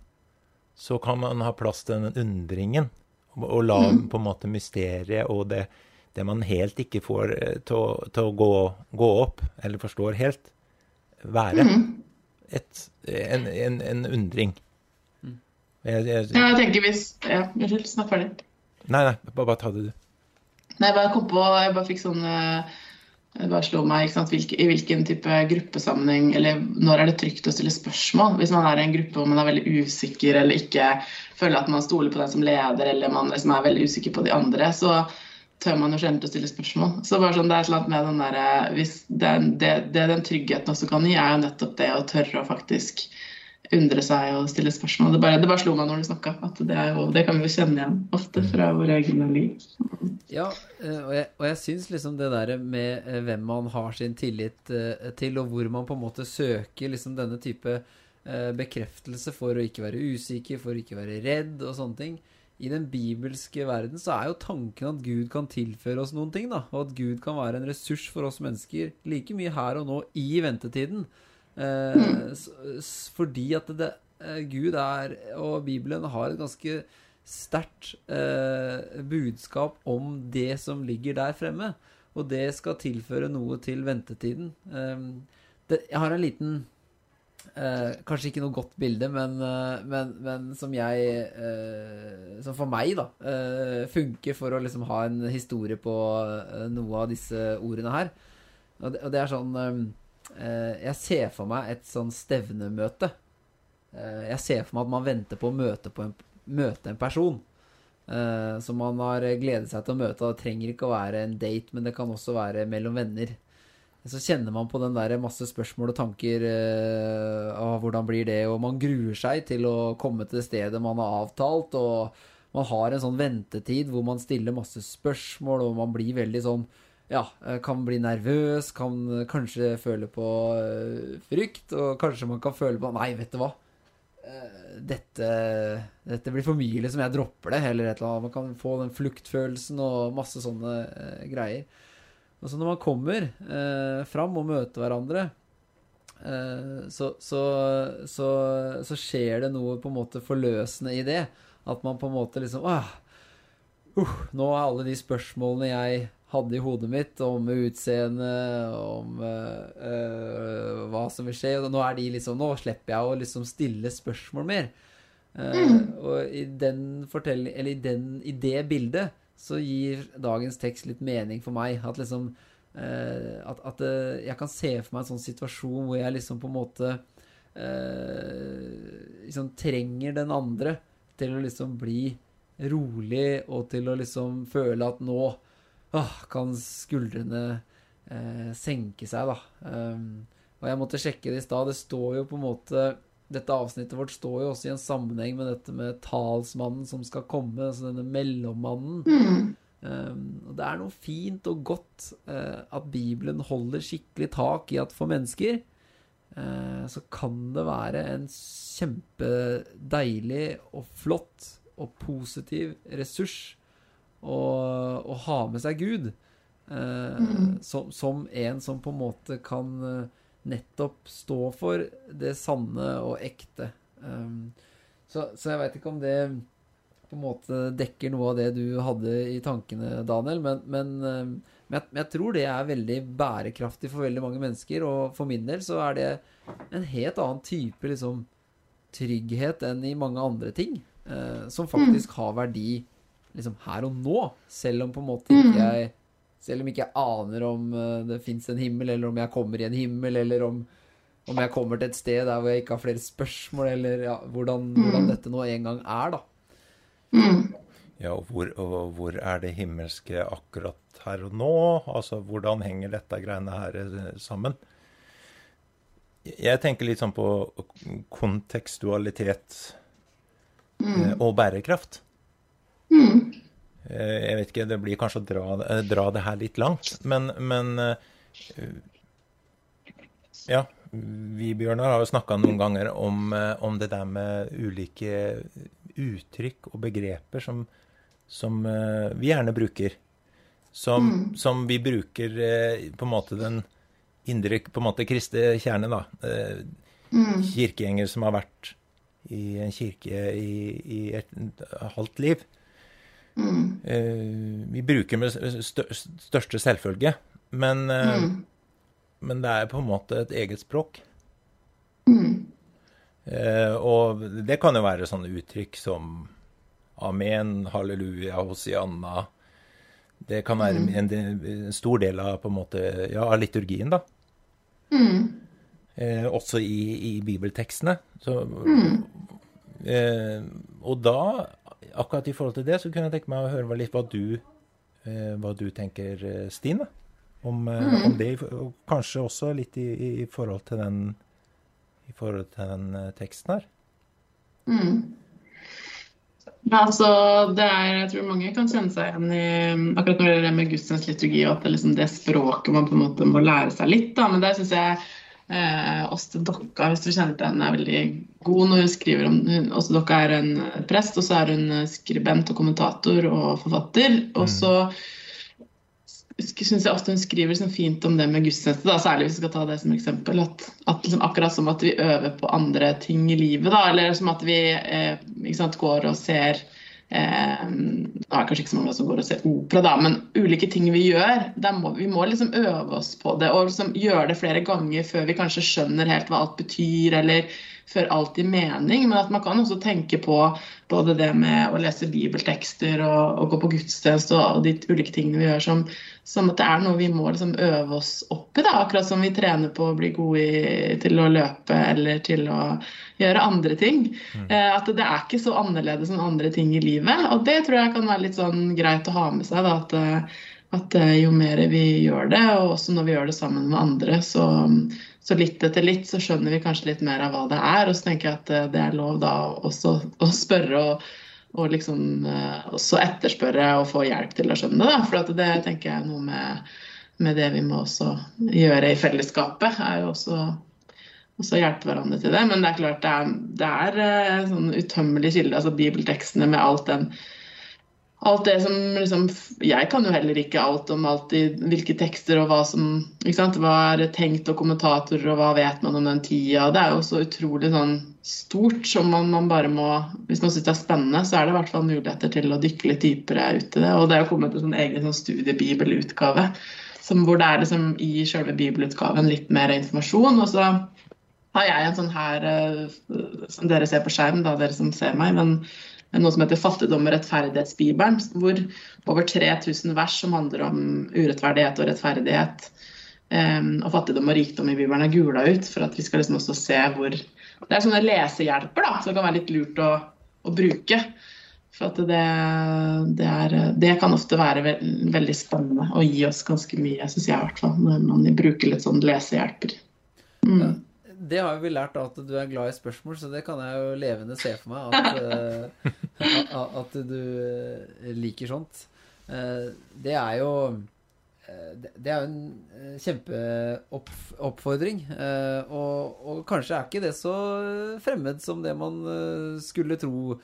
Speaker 4: så kan man ha plass til den undringen. Og, og la på en måte mysteriet og det, det man helt ikke får eh, til å, gå, gå opp, eller forstår helt, være et, en, en, en undring. Jeg, jeg,
Speaker 3: Ja, jeg tenker hvis Ja, unnskyld, snakk ferdig.
Speaker 4: nei, nei, bare, bare ta det, du.
Speaker 3: Nei, jeg bare kom på Jeg bare fikk sånn eh, Det bare slo meg ikke sant, hvilke, i hvilken type gruppesammenheng Eller når er det trygt å stille spørsmål? Hvis man er i en gruppe hvor man er veldig usikker eller ikke føler at man stoler på den som leder, eller man liksom er veldig usikker på de andre, så tør man jo sjelden å stille spørsmål. Så bare sånn, det er et eller annet med den der, hvis den, det, det den tryggheten også kan gi, er jo nettopp det å tørre å faktisk undre seg og stille spørsmål. Det bare, det bare slo meg når du snakka, at det, er jo, det kan vi jo kjenne igjen ofte fra våre egne liv.
Speaker 1: Ja, eh, og jeg, og jeg syns liksom det der med eh, hvem man har sin tillit eh, til, og hvor man på en måte søker liksom denne type eh, bekreftelse for å ikke være usikker, for å ikke være redd og sånne ting. I den bibelske verden så er jo tanken at Gud kan tilføre oss noen ting, da. Og at Gud kan være en ressurs for oss mennesker like mye her og nå i ventetiden. Eh, s- fordi at det, eh, Gud er, og Bibelen har et ganske sterkt eh, budskap om det som ligger der fremme. Og det skal tilføre noe til ventetiden. Eh, det, jeg har en liten eh, Kanskje ikke noe godt bilde, men, eh, men, men som jeg eh, Som for meg, da, eh, funker for å liksom ha en historie på eh, noe av disse ordene her. Og det, og det er sånn eh, Jeg ser for meg et sånn stevnemøte. Jeg ser for meg at man venter på å møte, på en, møte en person. som man har gledet seg til å møte. Det trenger ikke å være en date, men det kan også være mellom venner. Så kjenner man på den der masse spørsmål og tanker eh, av hvordan blir det, og man gruer seg til å komme til stedet man har avtalt, og man har en sånn ventetid hvor man stiller masse spørsmål, og man blir veldig sånn ja, eh, kan bli nervøs, kan kanskje føle på eh, frykt, og kanskje man kan føle på Nei, vet du hva. Dette, dette blir for mye, liksom. Jeg dropper det, eller et eller annet. Man kan få den fluktfølelsen og masse sånne eh, greier. Og så når man kommer eh, fram og møter hverandre, eh, så, så, så, så skjer det noe på en måte forløsende i det. At man på en måte liksom Åh, uh, nå er alle de spørsmålene jeg hadde i hodet mitt om utseende, om eh, eh, hva som vil skje, og nå er de liksom Nå slipper jeg å liksom stille spørsmål mer. Eh, Og i den fortelling, eller i, den, i det bildet så gir dagens tekst litt mening for meg. At liksom eh, At, at eh, jeg kan se for meg en sånn situasjon hvor jeg liksom på en måte eh, liksom trenger den andre til å liksom bli rolig, og til å liksom føle at nå åh, kan skuldrene eh, senke seg, da. Um, og jeg måtte sjekke det i stad. Det står jo på en måte Dette avsnittet vårt står jo også i en sammenheng med dette med talsmannen som skal komme, altså denne mellommannen. Um, og det er noe fint og godt uh, at Bibelen holder skikkelig tak i at for mennesker uh, så kan det være en kjempedeilig og flott og positiv ressurs å, å ha med seg Gud. Uh,
Speaker 3: Mm.
Speaker 1: som, som en som på en måte kan nettopp stå for det sanne og ekte. Um, så, så jeg veit ikke om det på en måte dekker noe av det du hadde i tankene, Daniel, men, men, um, men, jeg, jeg tror det er veldig bærekraftig for veldig mange mennesker, og for min del så er det en helt annen type liksom trygghet enn i mange andre ting, eh, som faktisk har verdi liksom her og nå, selv om på en måte ikke jeg selv om ikke jeg aner om eh, det fins en himmel, eller om jeg kommer i en himmel, eller om, om jeg kommer til et sted der hvor jeg ikke har flere spørsmål, eller ja, hvordan, hvordan dette nå en gang er, da.
Speaker 3: Mm.
Speaker 4: Ja, og hvor, og hvor er det himmelske akkurat her og nå? Altså, hvordan henger dette greiene her eh, sammen? Jeg tenker litt sånn på kontekstualitet mm. og bærekraft.
Speaker 3: Mm.
Speaker 4: Eh, Jeg vet ikke, det blir kanskje å dra, eh, dra det her litt langt, men, men eh, Ja, vi Bjørnar har jo snakka noen ganger om, om det der med ulike uttrykk og begreper som, som vi gjerne bruker. Som, som vi bruker på en måte den indre på en måte kristne kjerne, da. Eh, Kirkegjengere som har vært i en kirke i, i et halvt liv. Eh, vi bruker med største selvfølge, men, mm. men det er på en måte et eget språk. Mm. og det kan jo være sånne uttrykk som amen, halleluja, hosianna. Det kan være en, en stor del av på en måte, ja, av liturgien, da. Eh, også i, i bibeltekstene. Så, eh, og da, akkurat i forhold til det, så kunne jeg tenke meg å høre litt hva du, eh, hva du tenker, eh, Stine, om, eh, om det. Og kanskje også litt i, i, forhold til den, i forhold til den teksten her.
Speaker 3: Ja, altså, det er, jeg tror mange kan kjenne seg igjen i akkurat når det gjelder med gudstjenesteliturgi og at det liksom det språket man på en måte må lære seg litt. Da. Men der syns jeg eh, Åste Dokka, hvis du kjenner til henne, er veldig god når hun skriver om hun, Åste Dokka er en prest, og så er hun skribent og kommentator og forfatter. Og så syns jeg ofte hun skriver liksom fint om det med gudstjeneste, da, særlig hvis vi skal ta det som eksempel. At, at liksom akkurat som at vi øver på andre ting i livet, da, eller som at vi eh, sant, går og ser eh, Det er kanskje ikke så mange som går og ser opera, da, men ulike ting vi gjør. Må, vi må liksom øve oss på det og liksom gjøre det flere ganger før vi kanskje skjønner helt hva alt betyr, eller før alt gir mening. Men at man kan også tenke på både det med å lese bibeltekster og, og gå på gudstjeneste og, og de ulike tingene vi gjør, som, som at det er noe vi må liksom øve oss opp i. Da. Akkurat som vi trener på å bli gode i, til å løpe eller til å gjøre andre ting. Eh, at det er ikke så annerledes enn andre ting i livet. Og det tror jeg kan være litt sånn greit å ha med seg. Da, at, eh, at eh, jo mer vi gjør det, og også når vi gjør det sammen med andre, så, så litt etter litt så skjønner vi kanskje litt mer av hva det er. Og så tenker jeg at det er lov da også å spørre og, og liksom eh, også etterspørre og få hjelp til å skjønne det. For det tenker jeg er noe med, med det vi må også gjøre i fellesskapet. er jo også også hjelpe hverandre til det. Men det er klart det er, det er en sånn utømmelig kilde, altså bibeltekstene med alt den Alt det som liksom Jeg kan jo heller ikke alt om alt i hvilke tekster og hva som ikke sant, Hva er tenkt og kommentatorer, og hva vet man om den tida? Det er jo så utrolig sånn stort som man, man bare må Hvis man syns det er spennende, så er det i hvert fall muligheter til å dykke litt dypere ut i det. Og det er jo kommet en sånn egen sånn studiebibelutgave som, hvor det er liksom i selve bibelutgaven litt mer informasjon. Og så har jeg en sånn her eh, som dere ser på skjerm, da, dere som ser meg, men noe som heter 'Fattigdom og rettferdighetsbibelen', hvor over 3000 vers som handler om urettferdighet og rettferdighet um, og fattigdom og rikdom i Bibelen er gula ut, for at vi skal liksom også se hvor Det er sånne lesehjelper da, som kan være litt lurt å, å bruke. For at det, det, er, det kan ofte være ve veldig spennende og gi oss ganske mye, syns jeg i hvert fall, når man bruker litt sånn lesehjelper. Mm.
Speaker 1: Det har vi lært at du er glad i spørsmål, så det kan jeg jo levende se for meg. At, uh, at du liker sånt. Uh, det er jo Det er jo en kjempeoppfordring. Og, og, kanskje er ikke det så fremmed som det man skulle tro,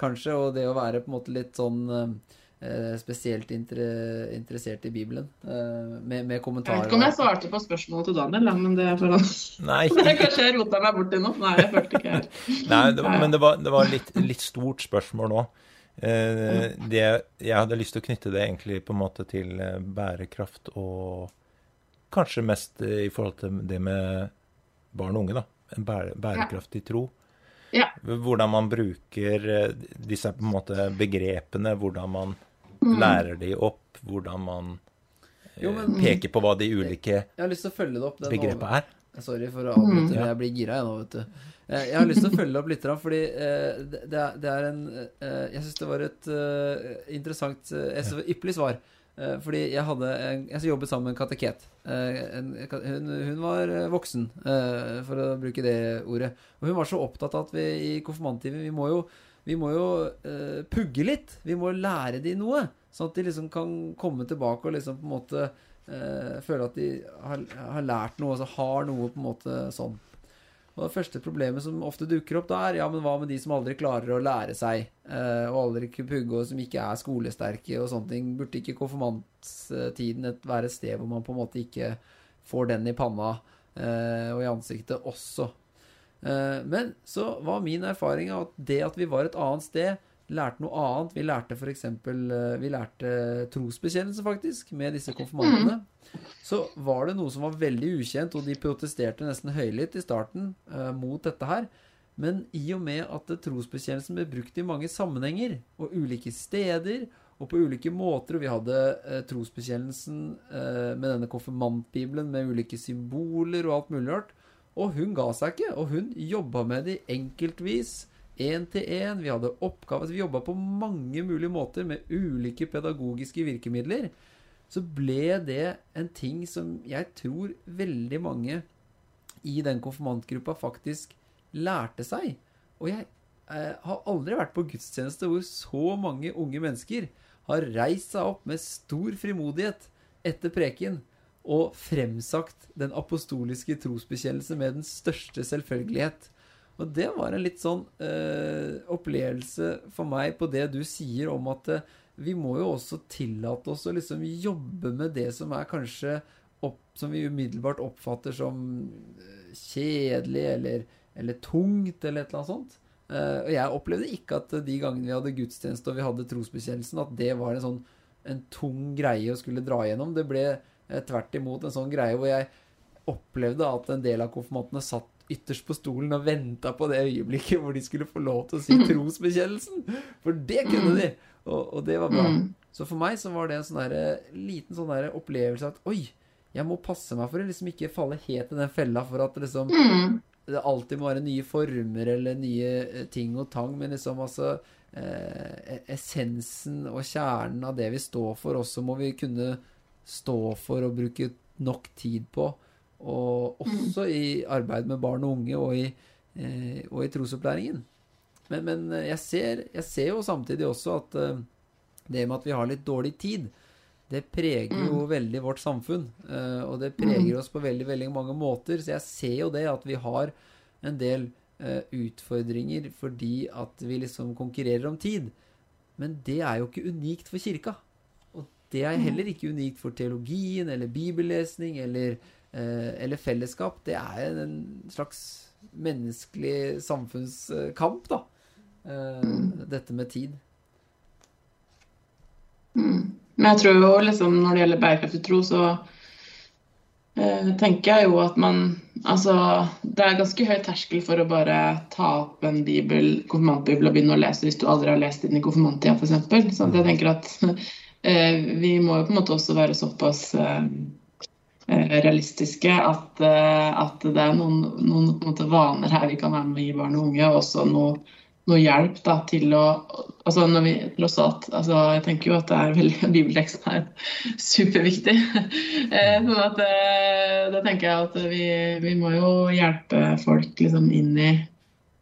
Speaker 1: kanskje. Og det å være på en måte litt sånn eh, spesielt inter interessert i Bibelen. med, med, kommentarer Jeg
Speaker 3: vet ikke om jeg svarte på spørsmålet til Daniel, da, men det er for han.
Speaker 4: Nei,
Speaker 3: Kanskje jeg rota meg borti noe? Nei, jeg følte ikke helt.
Speaker 4: nei det, var- men det var, det var litt, litt stort spørsmål nå. Eh, det, jeg hadde lyst til å knytte det egentlig på en måte til eh, bærekraft og kanskje mest eh, i forhold til det med barn og unge, da. En bære, bærekraftig tro.
Speaker 3: Ja.
Speaker 4: Hvordan man bruker disse på en måte begrepene, hvordan man
Speaker 3: Mm.
Speaker 4: lærer de opp, hvordan man
Speaker 1: Jo, men-
Speaker 4: peker på hva de ulike
Speaker 1: Jeg har lyst til å følge det opp. Den
Speaker 4: begrepene er.
Speaker 1: Sorry for å avbryte, men jeg blir gira jeg nå, vet du. Eh, Jeg har lyst til å følge opp litt, fordi eh, det er, en eh, Jeg syns det var et interessant Et Ypperlig svar. Fordi jeg hadde en, Jeg jobbet sammen med en kateket. Hun, hun var voksen, for å bruke det ordet. Og hun var så opptatt av at vi i konfirmanttimen Vi må jo, vi må jo pugge litt. Vi må lære de noe. Sånn at de liksom kan komme tilbake og liksom på en måte føle at de har, har lært noe, altså har noe på en måte sånn. Og det første problemet som ofte dukker opp da, er ja, men hva med de som aldri klarer å lære seg, eh, og aldri pugge, og som ikke er skolesterke og sånne ting? Burde ikke konfirmanttiden være et sted hvor man på en måte ikke får den i panna eh, og i ansiktet også? Eh, men så var min erfaring at det at vi var et annet sted, lærte noe annet. Vi lærte f.eks. eksempel vi lærte trosbekjennelse, faktisk, med disse konfirmantene. Så var det noe som var veldig ukjent, og de protesterte nesten høylytt i starten uh, mot dette her. Men i og med at trosbekjennelsen ble brukt i mange sammenhenger, og ulike steder, og på ulike måter, og vi hadde uh, trosbekjennelsen uh, med denne konfirmantbibelen med ulike symboler og alt mulig rart, og hun ga seg ikke, og hun jobba med det enkeltvis, én til én. Vi hadde oppgaver, vi jobba på mange mulige måter med ulike pedagogiske virkemidler så ble det en ting som jeg tror veldig mange i den konfirmantgruppa faktisk lærte seg. Og jeg eh, har aldri vært på gudstjeneste hvor så mange unge mennesker har reist seg opp med stor frimodighet etter preken og fremsagt den apostoliske trosbekjennelse med den største selvfølgelighet. Og det var en litt sånn eh, opplevelse for meg på det du sier om at eh, vi må jo også tillate oss å liksom jobbe med det som er kanskje opp, som vi umiddelbart oppfatter som eh, kjedelig eller, eller tungt, eller et eller annet sånt. Eh, og jeg opplevde ikke at de gangene vi hadde gudstjeneste og vi hadde trosbekjennelsen, at det var en sånn en tung greie å skulle dra gjennom. Det ble eh, tvert imot en sånn greie hvor jeg opplevde at en del av konfirmantene satt ytterst på stolen og venta på det øyeblikket hvor de skulle få lov til å si trosbekjennelsen. For det kunne de! Og, og det var bra.
Speaker 3: Mm.
Speaker 1: Så for meg så var det en sånn der, liten sånn der opplevelse at oi, jeg må passe meg for å liksom ikke falle helt i den fella for at liksom
Speaker 3: Mm.
Speaker 1: det alltid må være nye former eller nye eh, ting og tang, men liksom altså eh, Essensen og kjernen av det vi står for, også må vi kunne stå for og bruke nok tid på. Og også i arbeid med barn og unge og i, eh, og i trosopplæringen. Men, men eh, jeg, ser, jeg ser jo samtidig også at eh, det med at vi har litt dårlig tid, det preger jo veldig vårt samfunn. eh, og det preger oss på veldig, veldig mange måter. Så jeg ser jo det at vi har en del utfordringer fordi at vi liksom konkurrerer om tid. Men det er jo ikke unikt for kirka. Og det er heller ikke unikt for teologien eller bibellesning eller, eller fellesskap. Det er en slags menneskelig samfunnskamp, da. Eh, Dette med tid.
Speaker 3: Men jeg tror jo liksom når det gjelder bærekraftig tro, så eh, tenker jeg jo at man Altså, det er ganske høy terskel for å bare ta opp en bibel, konfirmantbibel og begynne å lese hvis du aldri har lest den i konfirmanttida, f.eks. Så jeg tenker at eh, vi må jo på en måte også være såpass eh, eh, realistiske at, eh, at det er noen, noen vaner her vi kan være med å gi barn og unge, og også noe noe hjelp da, til å altså når vi tross at, altså Jeg tenker jo at det er veldig, bibelteksten er superviktig. Eh, sånn at eh, Da tenker jeg at vi, vi må jo hjelpe folk liksom inn i,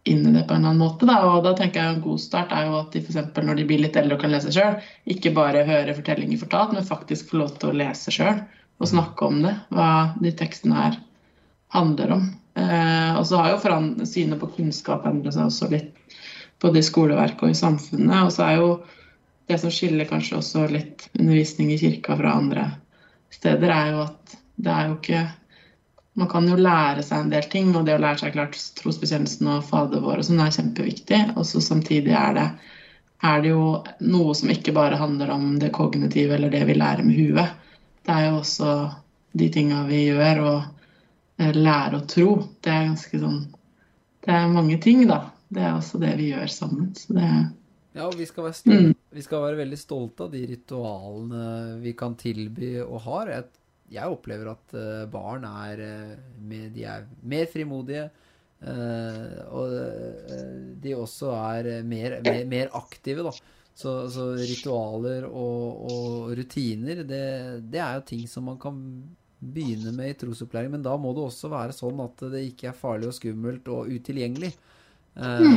Speaker 3: inn i det på en annen måte. Da. Og da tenker jeg En god start er jo at de for når de blir litt eldre og kan lese sjøl, ikke bare høre fortellinger fortalt, men faktisk få lov til å lese sjøl og snakke om det. Hva de tekstene her handler om. Eh, og så har jo foran, synet på kunnskap endret seg også litt både i skoleverket og i samfunnet. Og så er jo det som skiller kanskje også litt undervisning i kirka fra andre steder, er jo at det er jo ikke Man kan jo lære seg en del ting, og det å lære seg klart trosbekjennelsen og Fader vår og sånn er kjempeviktig. Og så samtidig er det, er det jo noe som ikke bare handler om det kognitive eller det vi lærer med huet. Det er jo også de tinga vi gjør, og eh, lære å tro. Det er ganske sånn Det er mange ting, da. Det er også det vi gjør sammen. Så det
Speaker 1: Ja, og vi skal, være stolte, vi skal være veldig stolte av de ritualene vi kan tilby og har. Jeg, jeg opplever at eh, barn er, eh, mer, de er mer frimodige. og de også er mer, mer, mer aktive, da. Så, så ritualer og, og rutiner, det, det er jo ting som man kan begynne med i trosopplæring. Men da må det også være sånn at det ikke er farlig og skummelt og utilgjengelig. Eh,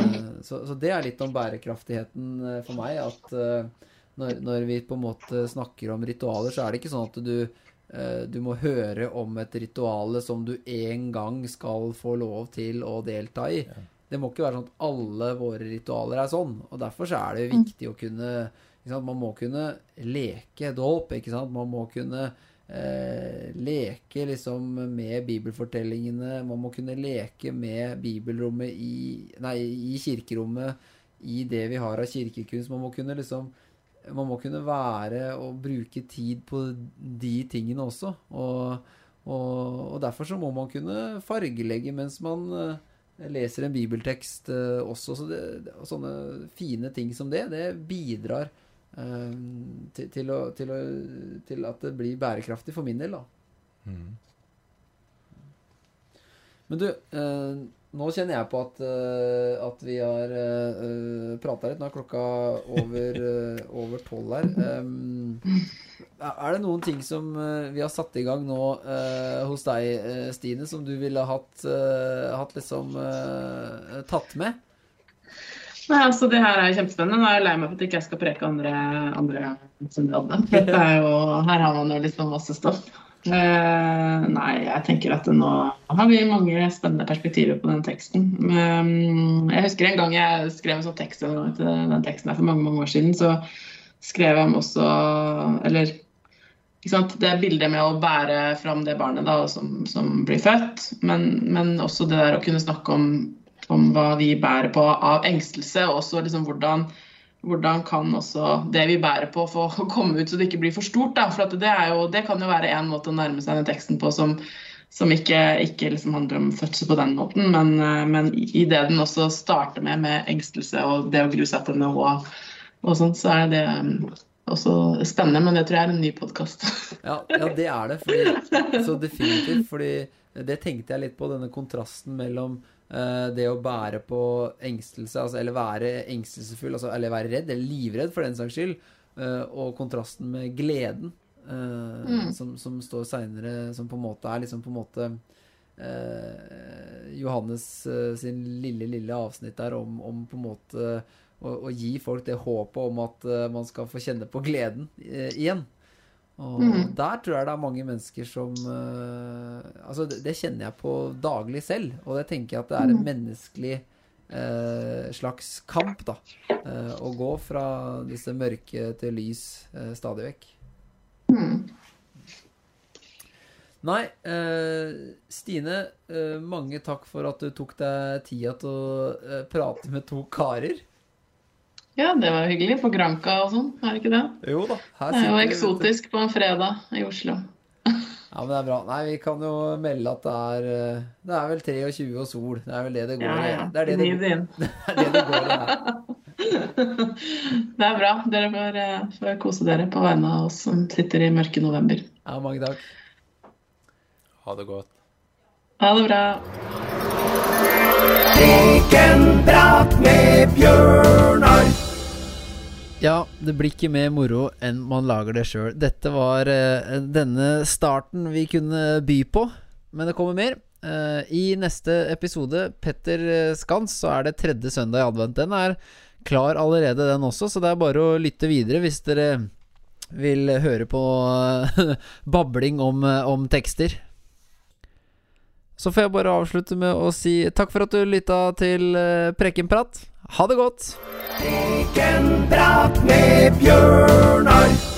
Speaker 1: så, så det er litt om bærekraftigheten eh, for meg. At uh, når, når vi på en måte snakker om ritualer, så er det ikke sånn at du du må høre om et rituale som du en gang skal få lov til å delta i. Det må ikke være sånn at alle våre ritualer er sånn. Og derfor så er det viktig å kunne? Man må kunne leke dåp, ikke sant. Man må kunne eh, leke liksom med bibelfortellingene. Man må kunne leke med bibelrommet i Nei, i kirkerommet. I det vi har av kirkekunst. Man må kunne liksom man må kunne være og bruke tid på de tingene også. Og, og, og derfor så må man kunne fargelegge mens man eh, leser en bibeltekst eh, også. Så det, sånne fine ting som det, det bidrar eh, til, til, å, til, å, til at det blir bærekraftig for min del, da. Men du, eh, nå kjenner jeg på at, uh, at vi har uh, prata litt. Nå er klokka over uh, over tolv her. Um, er det noen ting som uh, vi har satt i gang nå eh, hos deg, eh, Stine, som du ville hatt, eh, hatt liksom eh, tatt med?
Speaker 3: Nei, altså Det her er kjempespennende. Nå er jeg lei meg for at ikke jeg skal preke andre, andre er jo, her har man jo liksom masse stoff. Eh, nei, jeg tenker at nå har vi mange spennende perspektiver på den teksten. Um, jeg husker en gang jeg skrev en sånn tekst til den teksten her for mange mange år siden. Så skrev jeg om også Eller sant, det bildet med å bære fram det barnet da, som, som blir født, men, men også det der å kunne snakke om, om hva vi bærer på av engstelse, og også liksom hvordan hvordan kan også det vi bærer på, få komme ut så det ikke blir for stort? Da? For det, jo, det, kan jo være én måte å nærme seg den teksten på som, som ikke, ikke liksom handler om fødsel på den måten, men, men i det den også starter med, med engstelse og det å grue seg til noe og, og sånt, så er det også spennende. Men det tror jeg er en ny podkast.
Speaker 1: ja, ja, det er det. Fordi, så definitivt. fordi det tenkte jeg litt på, denne kontrasten mellom det å bære på engstelse, altså, eller være engstelsesfull, altså, eller være redd, eller livredd for den saks skyld, uh, og kontrasten med gleden, uh, mm. som, som, står seinere, som på en måte er liksom på en måte Johannes sin lille, lille avsnitt der om, om på en måte å, å, gi folk det håpet om at man skal få kjenne på gleden igjen. Og mm. der tror jeg det er mange mennesker som uh, Altså, det, det, kjenner jeg på daglig selv, og det tenker jeg at det er en menneskelig uh, slags kamp, da. Uh, å gå fra disse mørke til lys stadig vekk. Mm. Nei, Stine, mange takk for at du tok deg tida til å prate med to karer.
Speaker 3: Ja, det var hyggelig. På Granka og sånn, er det ikke det?
Speaker 1: Jo da.
Speaker 3: det er jo eksotisk på en fredag i Oslo.
Speaker 1: ja, men det er bra. Nei, vi kan jo melde at det er Det er vel 23 og sol. Det er vel det det går i. Ja, ja. Det er det det, det, det, er det det går i her.
Speaker 3: det er bra. Dere får, eh, får, kose dere på vegne av oss som sitter i mørke november.
Speaker 1: Ja, mange takk.
Speaker 4: Ha det godt.
Speaker 3: Ha det bra.
Speaker 2: Tek en prat med Bjørnar.
Speaker 1: Ja, det blir ikke mer moro enn man lager det sjøl. Dette var uh, denne starten vi kunne by på, men det kommer mer. Uh, I neste episode, Petter eh, Skans, så er det tredje søndag i advent. Den er klar allerede, den også, så det er bare å lytte videre hvis dere vil høre på uh, babling om, om tekster. Så får jeg bare avslutte med å si takk for at du lytta til eh, Prekenprat. Ha det godt!
Speaker 2: Prekenprat med Bjørnar.